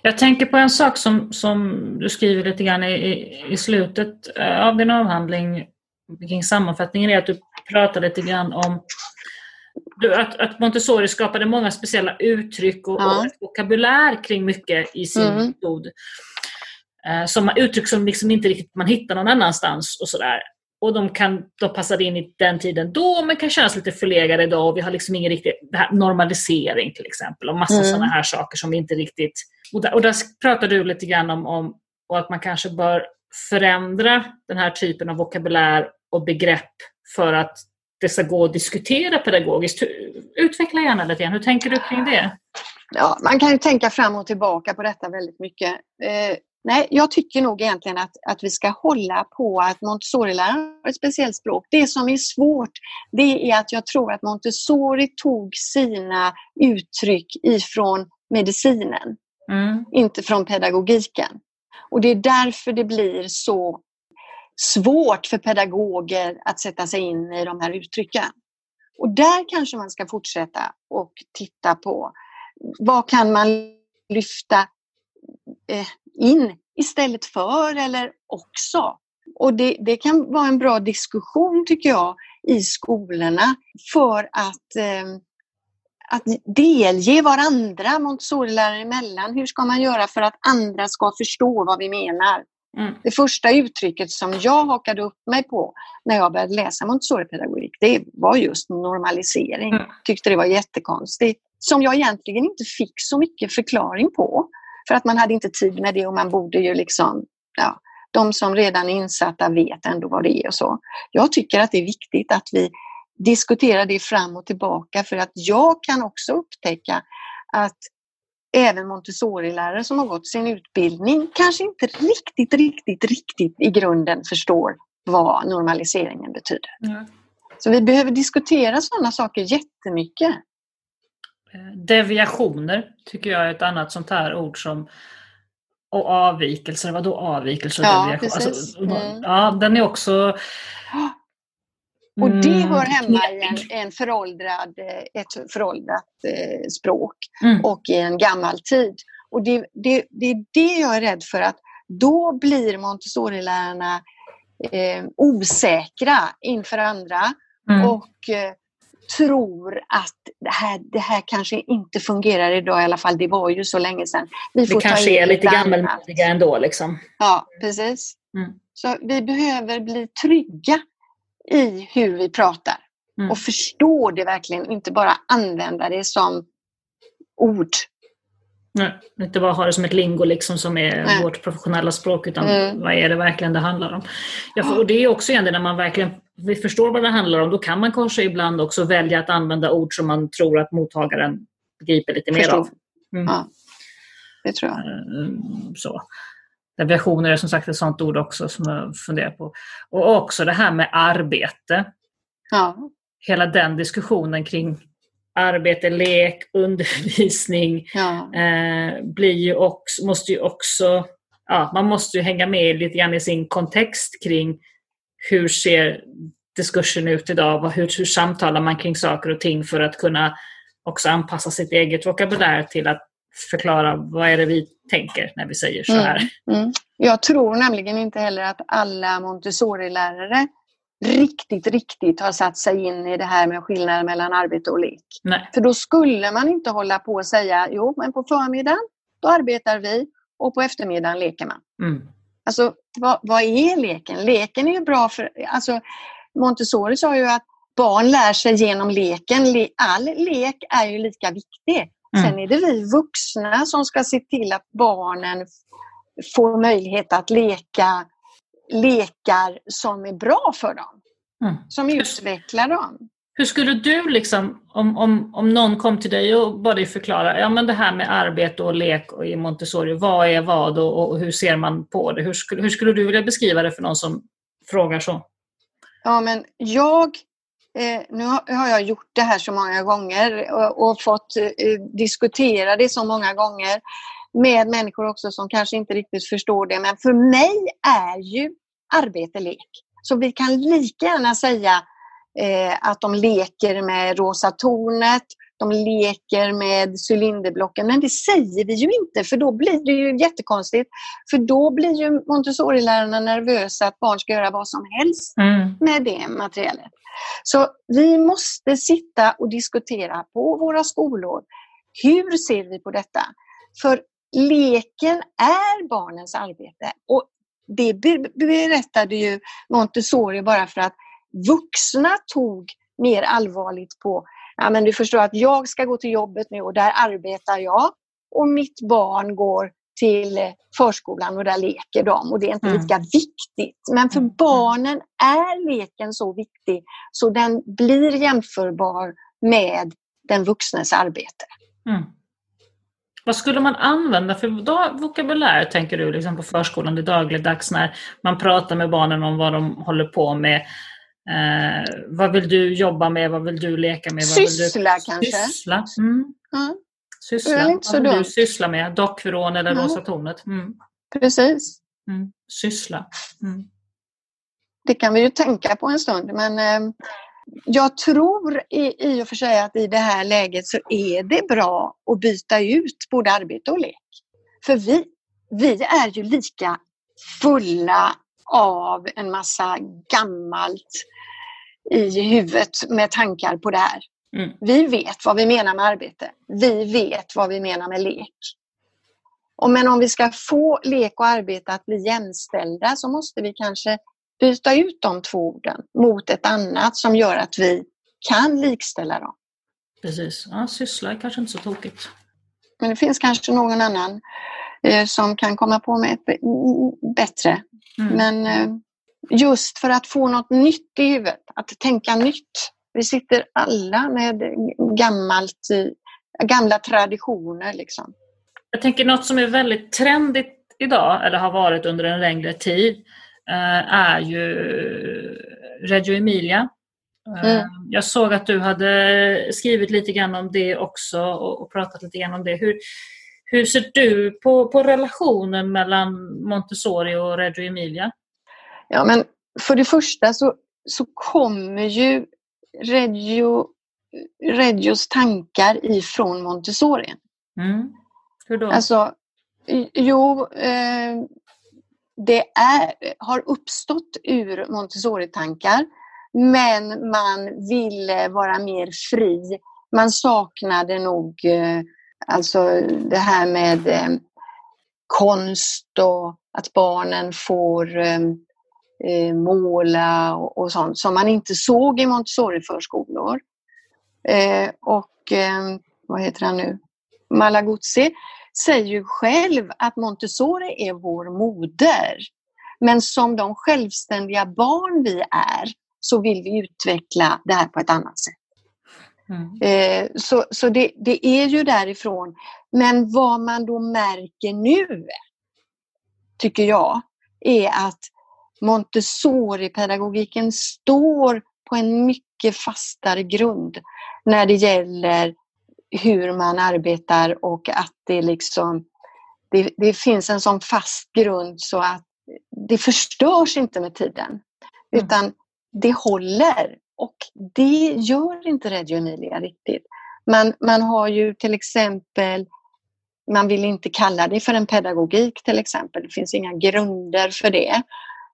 Jag tänker på en sak som, som du skriver lite grann i, i slutet eh, av din avhandling kring sammanfattningen är att du pratar lite grann om att, att Montessori skapade många speciella uttryck och, ja. och vokabulär kring mycket i sin mm. metod. Eh, som uttryck som liksom inte riktigt man hittar någon annanstans och sådär. Och de kan då passa in i den tiden då, men kan kännas lite förlegade idag. Och vi har liksom ingen riktig normalisering till exempel och massa mm. sådana här saker som vi inte riktigt... Och där, och där pratar du lite grann om, om och att man kanske bör förändra den här typen av vokabulär och begrepp för att det ska gå att diskutera pedagogiskt. Utveckla gärna lite grann. Hur tänker du kring det? Ja, man kan ju tänka fram och tillbaka på detta väldigt mycket. Eh, nej, jag tycker nog egentligen att, att vi ska hålla på att Montessori-läraren har ett speciellt språk. Det som är svårt, det är att jag tror att Montessori tog sina uttryck ifrån medicinen, mm. inte från pedagogiken. Och det är därför det blir så svårt för pedagoger att sätta sig in i de här uttrycken. Och där kanske man ska fortsätta och titta på vad kan man lyfta eh, in istället för eller också. Och det, det, kan vara en bra diskussion tycker jag i skolorna för att, eh, att delge varandra, Montessorilärare emellan. Hur ska man göra för att andra ska förstå vad vi menar? Mm. Det första uttrycket som jag hakade upp mig på när jag började läsa Montessori-pedagogik, det var just normalisering. Mm. Tyckte det var jättekonstigt. Som jag egentligen inte fick så mycket förklaring på. För att man hade inte tid med det och man borde ju liksom, ja, de som redan är insatta vet ändå vad det är och så. Jag tycker att det är viktigt att vi diskuterar det fram och tillbaka för att jag kan också upptäcka att även Montessori-lärare som har gått sin utbildning kanske inte riktigt, riktigt, riktigt i grunden förstår vad normaliseringen betyder. Mm. Så vi behöver diskutera sådana saker jättemycket. Eh, deviationer tycker jag är ett annat sånt här ord som och avvikelser, vadå avvikelser ja, deviation? Alltså, mm. Ja, den är också och det mm. hör hemma i en, en föråldrad, eh, ett föråldrat eh, språk mm. och i en gammal tid. Och det, det, det är det jag är rädd för att då blir Montessori-lärarna eh, osäkra inför andra mm. och eh, tror att det här, det här kanske inte fungerar idag i alla fall. Det var ju så länge sedan. Vi får det kanske är lite gammalmodiga ändå. Liksom. Ja, precis. Mm. Så vi behöver bli trygga i hur vi pratar. Mm. Och förstå det verkligen, inte bara använda det som ord. Nej, inte bara ha det som ett lingo liksom som är Nej. vårt professionella språk utan mm. vad är det verkligen det handlar om. Ja, och det är också igen det när man verkligen vi förstår vad det handlar om, då kan man kanske ibland också välja att använda ord som man tror att mottagaren begriper lite mer av. Mm. Ja, det tror jag. Eh, så. Deviationer är som sagt ett sånt ord också som jag funderar på. Och också det här med arbete. Ja. Hela den diskussionen kring arbete, lek, undervisning ja. eh, blir ju också, måste ju också, ja, man måste ju hänga med lite grann i sin kontext kring hur ser diskursen ut idag? Hur, hur samtalar man kring saker och ting för att kunna också anpassa sitt eget vokabulär till att förklara vad är det vi tänker när vi säger så här. Mm, mm. Jag tror nämligen inte heller att alla Montessori-lärare riktigt, riktigt har satt sig in i det här med skillnaden mellan arbete och lek. Nej. För då skulle man inte hålla på och säga, jo men på förmiddagen då arbetar vi och på eftermiddagen leker man. Mm. Alltså vad, vad, är leken? Leken är ju bra för, alltså Montessori sa ju att barn lär sig genom leken. All lek är ju lika viktig. Mm. Sen är det vi vuxna som ska se till att barnen får möjlighet att leka lekar som är bra för dem. Mm. Som utvecklar dem. Hur skulle du, liksom, om, om, om någon kom till dig och bad dig förklara, ja men det här med arbete och lek och i Montessori, vad är vad och, och hur ser man på det? Hur skulle, hur skulle du vilja beskriva det för någon som frågar så? Ja, men jag Eh, nu har jag gjort det här så många gånger och, och fått eh, diskutera det så många gånger med människor också som kanske inte riktigt förstår det. Men för mig är ju arbete lek. Så vi kan lika gärna säga eh, att de leker med rosa tornet, de leker med cylinderblocken. Men det säger vi ju inte för då blir det ju jättekonstigt. För då blir ju Montessori-lärarna nervösa att barn ska göra vad som helst mm. med det materialet. Så vi måste sitta och diskutera på våra skolor. Hur ser vi på detta? För leken är barnens arbete. Och det berättade ju Montessori bara för att vuxna tog mer allvarligt på, ja men du förstår att jag ska gå till jobbet nu och där arbetar jag och mitt barn går till förskolan och där leker de och det är inte mm. lika viktigt. Men för mm. barnen är leken så viktig så den blir jämförbar med den vuxnes arbete. Mm. Vad skulle man använda för vokabulär, tänker du, liksom på förskolan det dagligdags när man pratar med barnen om vad de håller på med? Eh, vad vill du jobba med? Vad vill du leka med? Syssla du... kanske? Syssla. Mm. Mm. Syssla. Det är inte så vad vill dumt. du syssla med? Dockvrån eller mm. rosa tornet? Mm. Precis. Mm. Syssla. Mm. Det kan vi ju tänka på en stund men eh, jag tror i, i och för sig att i det här läget så är det bra att byta ut både arbete och lek. För vi, vi är ju lika fulla av en massa gammalt i huvudet med tankar på det här. Mm. Vi vet vad vi menar med arbete. Vi vet vad vi menar med lek. Och men om vi ska få lek och arbete att bli jämställda så måste vi kanske byta ut de två orden mot ett annat som gör att vi kan likställa dem. Precis. Ja, syssla är kanske inte så tokigt. Men det finns kanske någon annan som kan komma på med ett bättre. Mm. Men eh, just för att få något nytt i huvudet, att tänka nytt. Vi sitter alla med gammalt, gamla traditioner. Liksom. Jag tänker något som är väldigt trendigt idag, eller har varit under en längre tid, Eh, är ju Reggio Emilia. Eh, mm. Jag såg att du hade skrivit lite grann om det också och pratat lite grann om det. Hur, hur ser du på, på relationen mellan Montessori och Reggio Emilia? Ja, men för det första så, så kommer ju Reggio, Reggios tankar ifrån Montessori. Mm. Hur då? Alltså, jo, eh, det är, har uppstått ur Montessori-tankar men man ville vara mer fri. Man saknade nog eh, alltså det här med eh, konst och att barnen får eh, eh, måla och, och, sånt som man inte såg i Montessori-förskolor. Eh, och eh, vad heter han nu? Malaguzzi säger ju själv att Montessori är vår moder. Men som de självständiga barn vi är så vill vi utveckla det här på ett annat sätt. Mm. Eh, så så det, det, är ju därifrån. Men vad man då märker nu, tycker jag, är att Montessori-pedagogiken står på en mycket fastare grund när det gäller hur man arbetar och att det liksom det, det, finns en sån fast grund så att det förstörs inte med tiden. Mm. Utan det håller och det gör inte Reggio Emilia riktigt. Man, man har ju till exempel man vill inte kalla det för en pedagogik till exempel. Det finns inga grunder för det.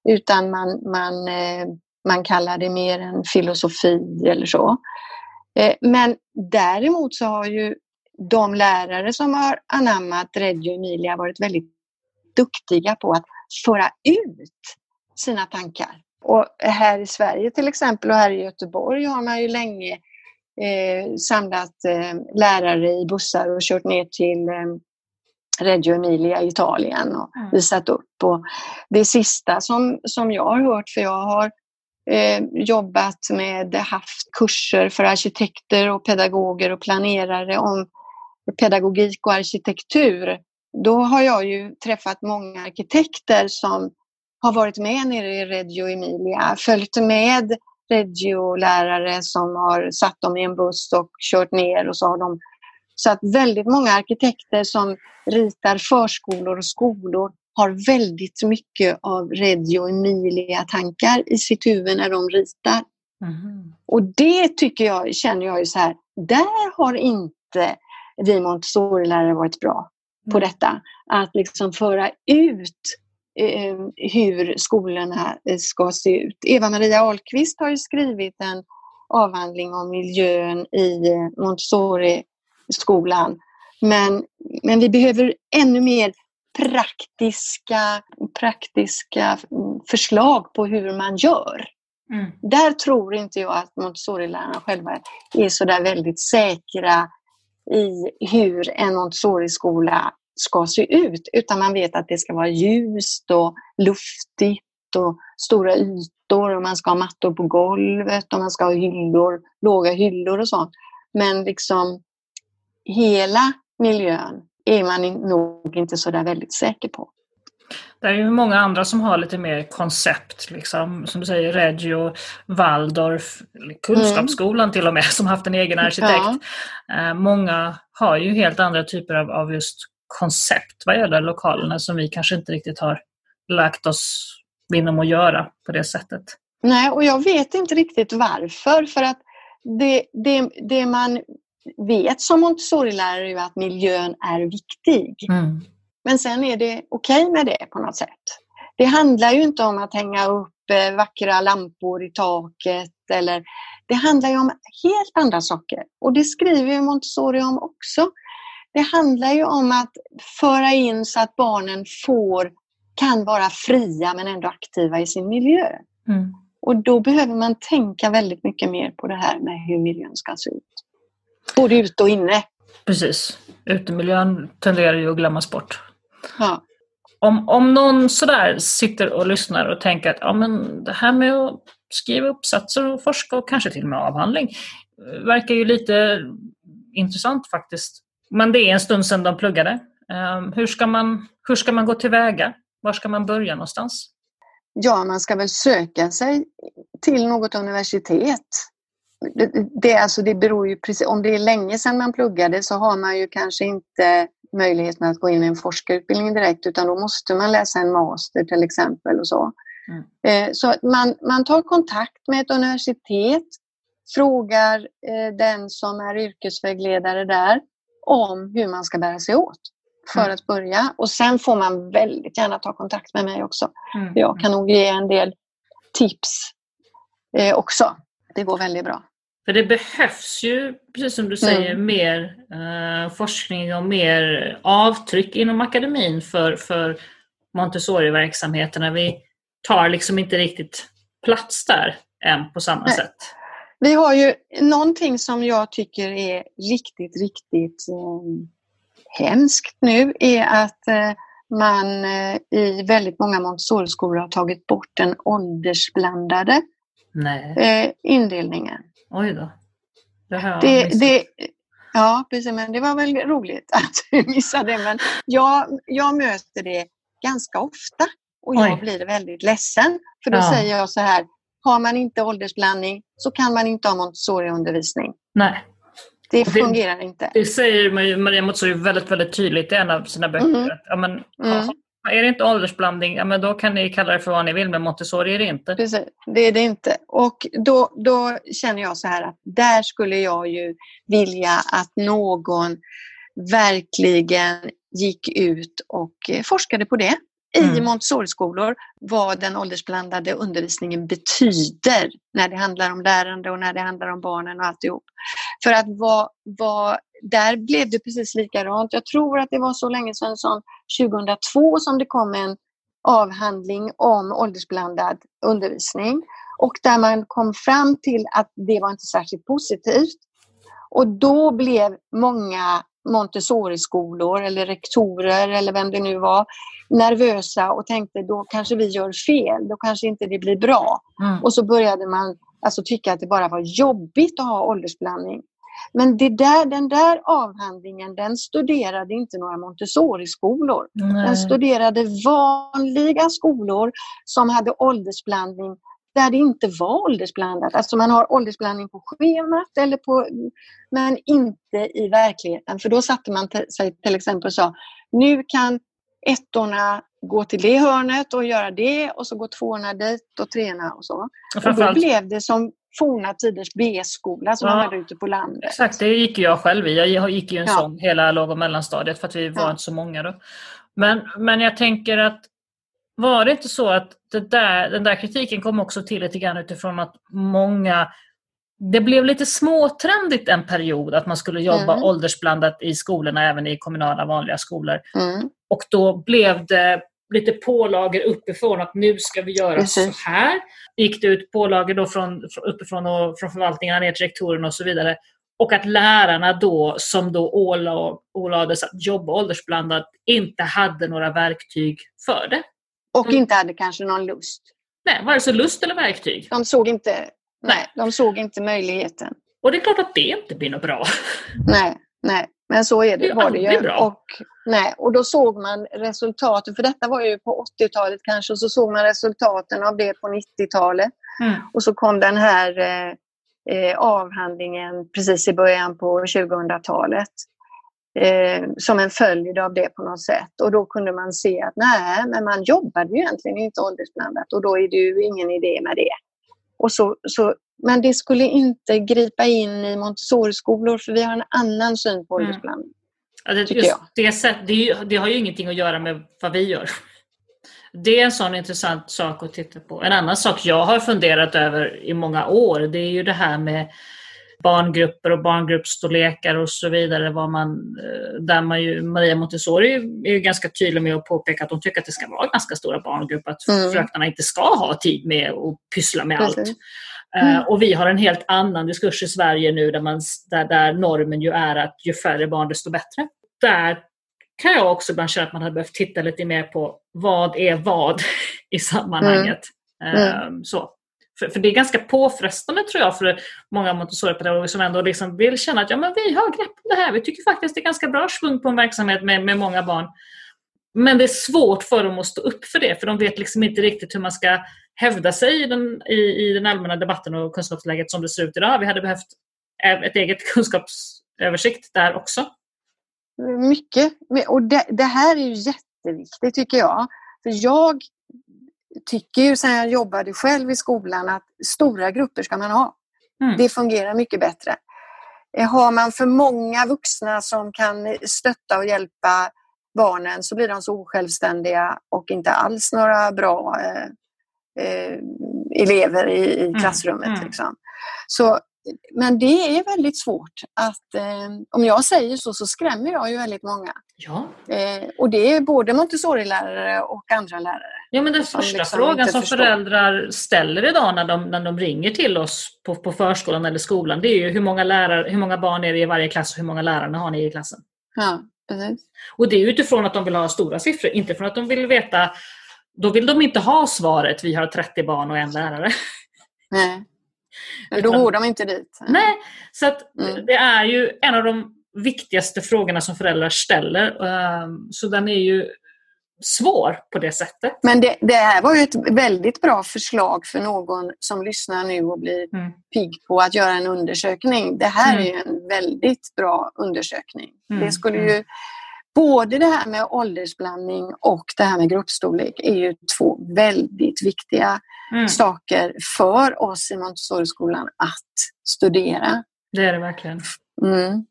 Utan man, man, eh, man kallar det mer en filosofi eller så. Eh, men däremot så har ju de lärare som har anammat Reggio Emilia varit väldigt duktiga på att föra ut sina tankar. Och här i Sverige till exempel och här i Göteborg har man ju länge eh, samlat eh, lärare i bussar och kört ner till eh, Reggio Emilia i Italien och mm. visat upp. Och det sista som, som jag har hört, för jag har eh, jobbat med, haft kurser för arkitekter och pedagoger och planerare om pedagogik och arkitektur. Då har jag ju träffat många arkitekter som har varit med nere i Reggio Emilia, följt med Reggio-lärare som har satt dem i en buss och kört ner och så har de så att väldigt många arkitekter som ritar förskolor och skolor har väldigt mycket av Reggio Emilia-tankar i sitt huvud när de ritar. Mm. Och det tycker jag, känner jag ju så här, där har inte vi Montessori-lärare varit bra på mm. detta. Att liksom föra ut eh, hur skolorna eh, ska se ut. Eva-Maria Ahlqvist har ju skrivit en avhandling om miljön i eh, Montessori-skolan. Men, men vi behöver ännu mer praktiska, praktiska förslag på hur man gör. Mm. Där tror inte jag att Montessori-lärarna själva är så där väldigt säkra i hur en Montessori-skola ska se ut, utan man vet att det ska vara ljust och luftigt och stora ytor och man ska ha mattor på golvet och man ska ha hyllor, låga hyllor och sånt. Men liksom hela miljön är man nog inte så där väldigt säker på. Det är ju många andra som har lite mer koncept, liksom, som du säger Reggio, Waldorf, Kunskapsskolan mm. till och med, som haft en egen arkitekt. Ja. Eh, många har ju helt andra typer av, av just koncept vad gäller lokalerna som vi kanske inte riktigt har lagt oss inom att göra på det sättet. Nej, och jag vet inte riktigt varför. För att det, det, det man vet som Montessori-lärare är att miljön är viktig. Mm. Men sen är det okej okay med det på något sätt. Det handlar ju inte om att hänga upp eh, vackra lampor i taket eller det handlar ju om helt andra saker. Och det skriver ju Montessori om också. Det handlar ju om att föra in så att barnen får, kan vara fria men ändå aktiva i sin miljö. Mm. Och då behöver man tänka väldigt mycket mer på det här med hur miljön ska se ut. Både ute och inne. Precis. Utemiljön tenderar ju att glömmas bort. Ja. Om, om någon sådär sitter och lyssnar och tänker att ja, men det här med att skriva uppsatser och forska och kanske till och med avhandling eh, verkar ju lite intressant faktiskt. Men det är en stund sedan de pluggade. Um, hur, ska man, hur ska man gå tillväga? Var ska man börja någonstans? Ja, man ska väl söka sig till något universitet. Det, det, alltså, det beror ju precis, om det är länge sedan man pluggade så har man ju kanske inte möjligheten att gå in i en forskarutbildning direkt utan då måste man läsa en master till exempel och så. Mm. Eh, så man, man tar kontakt med ett universitet, frågar eh, den som är yrkesvägledare där om hur man ska bära sig åt för mm. att börja. Och sen får man väldigt gärna ta kontakt med mig också. Mm. Jag kan nog ge en del tips eh, också. Det går väldigt bra. För det behövs ju, precis som du säger, mm. mer eh, forskning och mer avtryck inom akademin för, för Montessori-verksamheterna. Vi tar liksom inte riktigt plats där än på samma Nej. sätt. Vi har ju någonting som jag tycker är riktigt, riktigt eh, hemskt nu är att eh, man eh, i väldigt många Montessori-skolor har tagit bort den åldersblandade eh, indelningen. Oj då. Det, här det, det, ja, precis. Men det var väl roligt att du missade det. Men jag, jag möter det ganska ofta och jag Oj. blir väldigt ledsen. För då ja. säger jag så här, har man inte åldersblandning så kan man inte ha Montessori-undervisning. Nej. Det fungerar inte. Det säger Maria Montessori väldigt, väldigt tydligt i en av sina böcker. Mm. Ja, men, mm. Är det inte åldersblandning, ja, men då kan ni kalla det för vad ni vill, men Montessori är det inte. Precis, det är det inte. Och då, då känner jag så här att där skulle jag ju vilja att någon verkligen gick ut och forskade på det i mm. Montessori-skolor vad den åldersblandade undervisningen betyder när det handlar om lärande och när det handlar om barnen och alltihop. För att vad, vad, där blev det precis likadant. Jag tror att det var så länge sedan som 2002 som det kom en avhandling om åldersblandad undervisning och där man kom fram till att det var inte särskilt positivt. Och då blev många Montessori-skolor eller rektorer eller vem det nu var nervösa och tänkte då kanske vi gör fel, då kanske inte det blir bra. Mm. Och så började man alltså tycka att det bara var jobbigt att ha åldersblandning. Men det där, den där avhandlingen den studerade inte några Montessori-skolor. Den studerade vanliga skolor som hade åldersblandning där det inte var åldersblandat. Alltså man har åldersblandning på schemat eller på, men inte i verkligheten. För då satte man sig till exempel och sa nu kan ettorna gå till det hörnet och göra det och så går tvåorna dit och treorna och så. Och, då blev det som forna tiders B-skola som ja, man hade ute på landet. Exakt, det gick jag själv i. Jag gick ju en ja. sån hela låg och mellanstadiet för att vi var ja. inte så många då. Men, men jag tänker att var det inte så att där, den där kritiken kom också till lite grann utifrån att många det blev lite småtrendigt en period att man skulle jobba mm. åldersblandat i skolorna, även i kommunala vanliga skolor. Mm. Och då blev det lite pålagor uppifrån att nu ska vi göra Precis. så här. gick det ut pålagor då från, uppifrån och från förvaltningarna ner till rektorerna och så vidare. Och att lärarna då, som då ålades att jobba åldersblandat, inte hade några verktyg för det. Och inte hade kanske någon lust. Nej, vare sig lust eller verktyg. De såg inte, nej, de såg inte möjligheten. Och det är klart att det inte blir något bra. Nej, nej. men så är det, det var det ju. Bra. Och, nej, och då såg man resultaten, för detta var ju på 80-talet kanske, och så såg man resultaten av det på 90-talet. Mm. Och så kom den här eh, eh avhandlingen precis i början på 2000-talet eh, som en följd av det på något sätt. Och då kunde man se att nej, men man jobbade ju egentligen inte åldersblandat och då är det ju ingen idé med det. Och så, så, men det skulle inte gripa in i Montessori-skolor för vi har en annan syn på mm. åldersblandning. Ja, det, just det, sätt, det, det, har ju ingenting att göra med vad vi gör. Det är en sån intressant sak att titta på. En annan sak jag har funderat över i många år, det är ju det här med barngrupper och barngruppsstorlekar och så vidare. Var man, eh, där man ju, Maria Montessori är ju ganska tydlig med att påpeka att hon tycker att det ska vara ganska stora barngrupper, att mm. fröknarna inte ska ha tid med att pyssla med Precis. allt. Eh, mm. och vi har en helt annan diskurs i Sverige nu där, man, där, där normen ju är att ju färre barn desto bättre. Där kan jag också ibland känna att man hade behövt titta lite mer på vad är vad i sammanhanget. Mm. Um, så. För, för, det är ganska påfrestande tror jag för många Montessoripedagoger som ändå liksom vill känna att ja, men vi har grepp om det här. Vi tycker faktiskt det är ganska bra svung på en verksamhet med, med många barn. Men det är svårt för dem att stå upp för det för de vet liksom inte riktigt hur man ska hävda sig i den, i, i den allmänna debatten och kunskapsläget som det ser ut idag. Vi hade behövt ett eget kunskapsöversikt där också. Mycket. Och det, det här är ju jätteviktigt tycker jag. För jag tycker ju sen jag jobbade själv i skolan att stora grupper ska man ha. Mm. Det fungerar mycket bättre. Eh, har man för många vuxna som kan stötta och hjälpa barnen så blir de så osjälvständiga och inte alls några bra eh, eh, elever i, i mm. klassrummet. Mm. Liksom. Så men det är väldigt svårt att, eh, om jag säger så, så skrämmer jag ju väldigt många. Ja. Eh, och det är både Montessori-lärare och andra lärare. Ja, men den första liksom frågan som förstår. föräldrar ställer idag när de, när de ringer till oss på, på förskolan eller skolan, det är ju hur många, lärare, hur många barn är det i varje klass och hur många lärare har ni i klassen? Ja, precis. Och det är utifrån att de vill ha stora siffror, inte för att de vill veta då vill de inte ha svaret, vi har 30 barn och en lärare. Nej. Då går de inte dit. Nej, så att mm. det är ju en av de viktigaste frågorna som föräldrar ställer. Ehm, så den är ju svår på det sättet. Men det, det här var ju ett väldigt bra förslag för någon som lyssnar nu och blir mm. pigg på att göra en undersökning. Det här mm. är ju en väldigt bra undersökning. Mm. Det skulle ju Både det här med åldersblandning och det här med gruppstorlek är ju två väldigt viktiga mm. saker för oss i Montessori-skolan att studera. Det är det verkligen. Mm.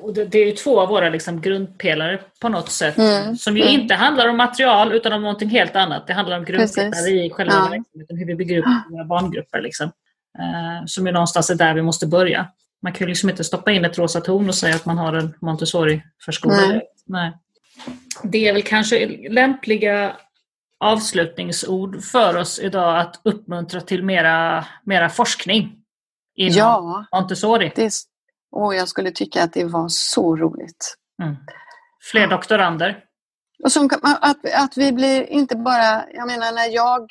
Och det, är ju två av våra liksom grundpelare på något sätt. Mm. Som ju mm. inte handlar om material utan om någonting helt annat. Det handlar om grundpelare i själva ja. verksamheten, hur vi bygger upp våra barngrupper. Liksom. Uh, som är någonstans är där vi måste börja. Man kan ju liksom inte stoppa in ett rosa torn och säga att man har en Montessori-förskola. Nej. Nej. Det är väl kanske lämpliga avslutningsord för oss idag att uppmuntra till mera, mera forskning inom ja, Montessori. Det, Och jag skulle tycka att det var så roligt. Mm. Fler doktorander? Och som, att, att vi blir inte bara, jag menar när jag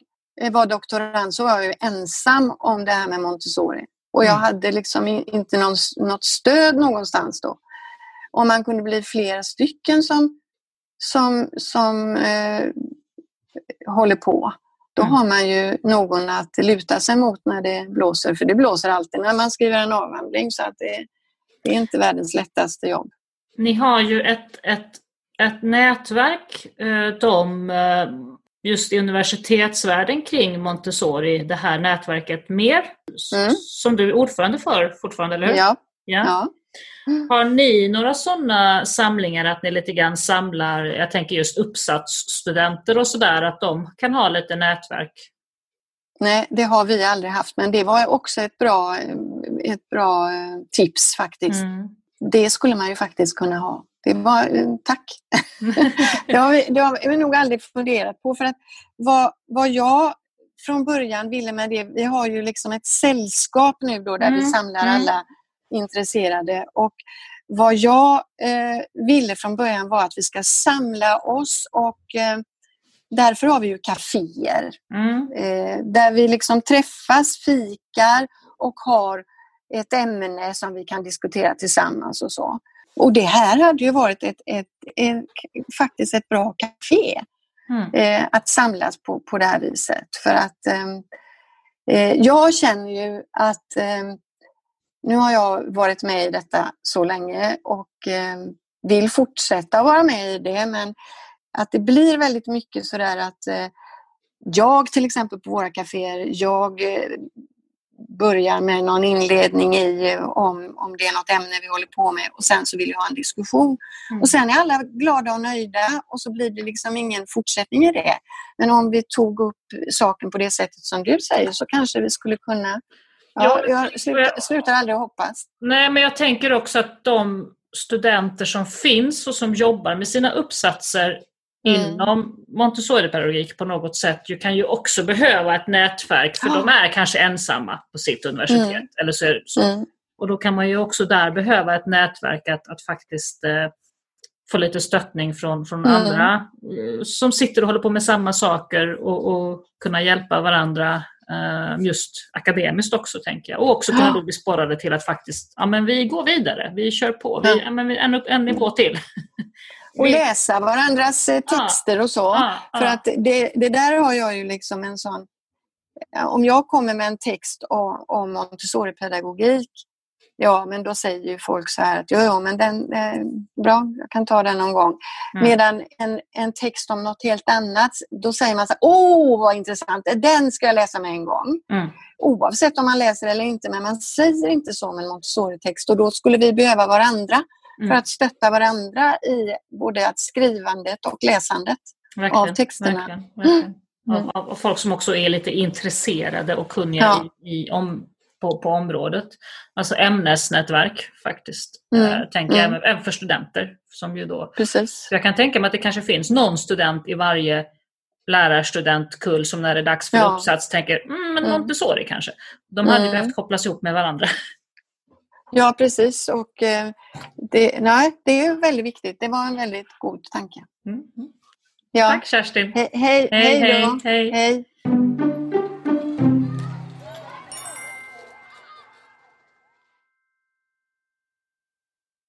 var doktorand så var jag ju ensam om det här med Montessori. Och jag mm. hade liksom inte någon, något stöd någonstans då. Om man kunde bli flera stycken som, som, som eh, håller på, då mm. har man ju någon att luta sig mot när det blåser. För det blåser alltid när man skriver en avhandling så att det, det är inte världens lättaste jobb. Ni har ju ett, ett, ett nätverk, eh, de eh, just i universitetsvärlden kring Montessori, det här nätverket mer, mm. som du är ordförande för fortfarande, eller hur? Ja. ja. ja. Har ni några sådana samlingar att ni lite grann samlar, jag tänker just uppsatsstudenter och sådär, att de kan ha lite nätverk? Nej, det har vi aldrig haft, men det var också ett bra, ett bra eh, tips faktiskt. Mm. Det skulle man ju faktiskt kunna ha. Det var, eh, tack! det, har vi, det har vi nog aldrig funderat på. För att vad, vad jag från början ville med det, vi har ju liksom ett sällskap nu då där mm. vi samlar mm. alla intresserade. Och vad jag eh, ville från början var att vi ska samla oss och eh, därför har vi ju kaféer. Mm. Eh, där vi liksom träffas, fikar och har ett ämne som vi kan diskutera tillsammans och så. Och det här hade ju varit ett, ett, ett faktiskt ett bra café. Mm. Eh, att samlas på, på det här viset. För att ehm, eh, jag känner ju att eh, nu har jag varit med i detta så länge och eh, vill fortsätta vara med i det men att det blir väldigt mycket sådär att eh, jag till exempel på våra kaféer, jag eh, börjar med någon inledning i om, om det är något ämne vi håller på med och sen så vill jag ha en diskussion. Mm. Och sen är alla glada och nöjda och så blir det liksom ingen fortsättning i det. Men om vi tog upp saken på det sättet som du säger så kanske vi skulle kunna Ja, jag slutar, slutar aldrig hoppas. Nej, men jag tänker också att de studenter som finns och som jobbar med sina uppsatser. Inom Montessori-pedagogik på något sätt ju kan ju också behöva ett nätverk för oh. de är kanske ensamma på sitt universitet. Mm. Eller så, så. Mm. Och då kan man ju också där behöva ett nätverk att, att faktiskt eh, få lite stöttning från, från mm. andra eh, som sitter och håller på med samma saker och, och kunna hjälpa varandra eh, just akademiskt också tänker jag. Och också kunna då bli sporrade till att faktiskt, ja men vi går vidare, vi kör på, vi, ja. men en, en nivå till. och läsa varandras eh, texter och så. För att det, det där har jag ju liksom en sån om jag kommer med en text om, om Montessori-pedagogik Ja, men då säger ju folk så här att ja, men den är eh, bra, jag kan ta den någon gång. Mm. Medan en, en text om något helt annat, då säger man så här, åh vad intressant, den ska jag läsa med en gång. Mm. Oavsett om man läser eller inte, men man säger inte så med en Montessori-text och då skulle vi behöva varandra mm. för att stötta varandra i både att skrivandet och läsandet verkligen, av texterna. Verkligen, verkligen. Mm. Av, av, folk som också är lite intresserade och kunniga ja. i, i om, på, på området. Alltså ämnesnätverk faktiskt. Mm. Äh, tänker mm. Även, för studenter. Som ju då, Precis. jag kan tänka mig att det kanske finns någon student i varje lärarstudentkull som när det är dags för ja. uppsats tänker mm, men mm. Montessori kanske. De hade mm. behövt kopplas ihop med varandra. Ja precis och eh, det, nej, det är väldigt viktigt. Det var en väldigt god tanke. Mm. Ja. Tack Kerstin. He hej, hej, hej, hej. hej.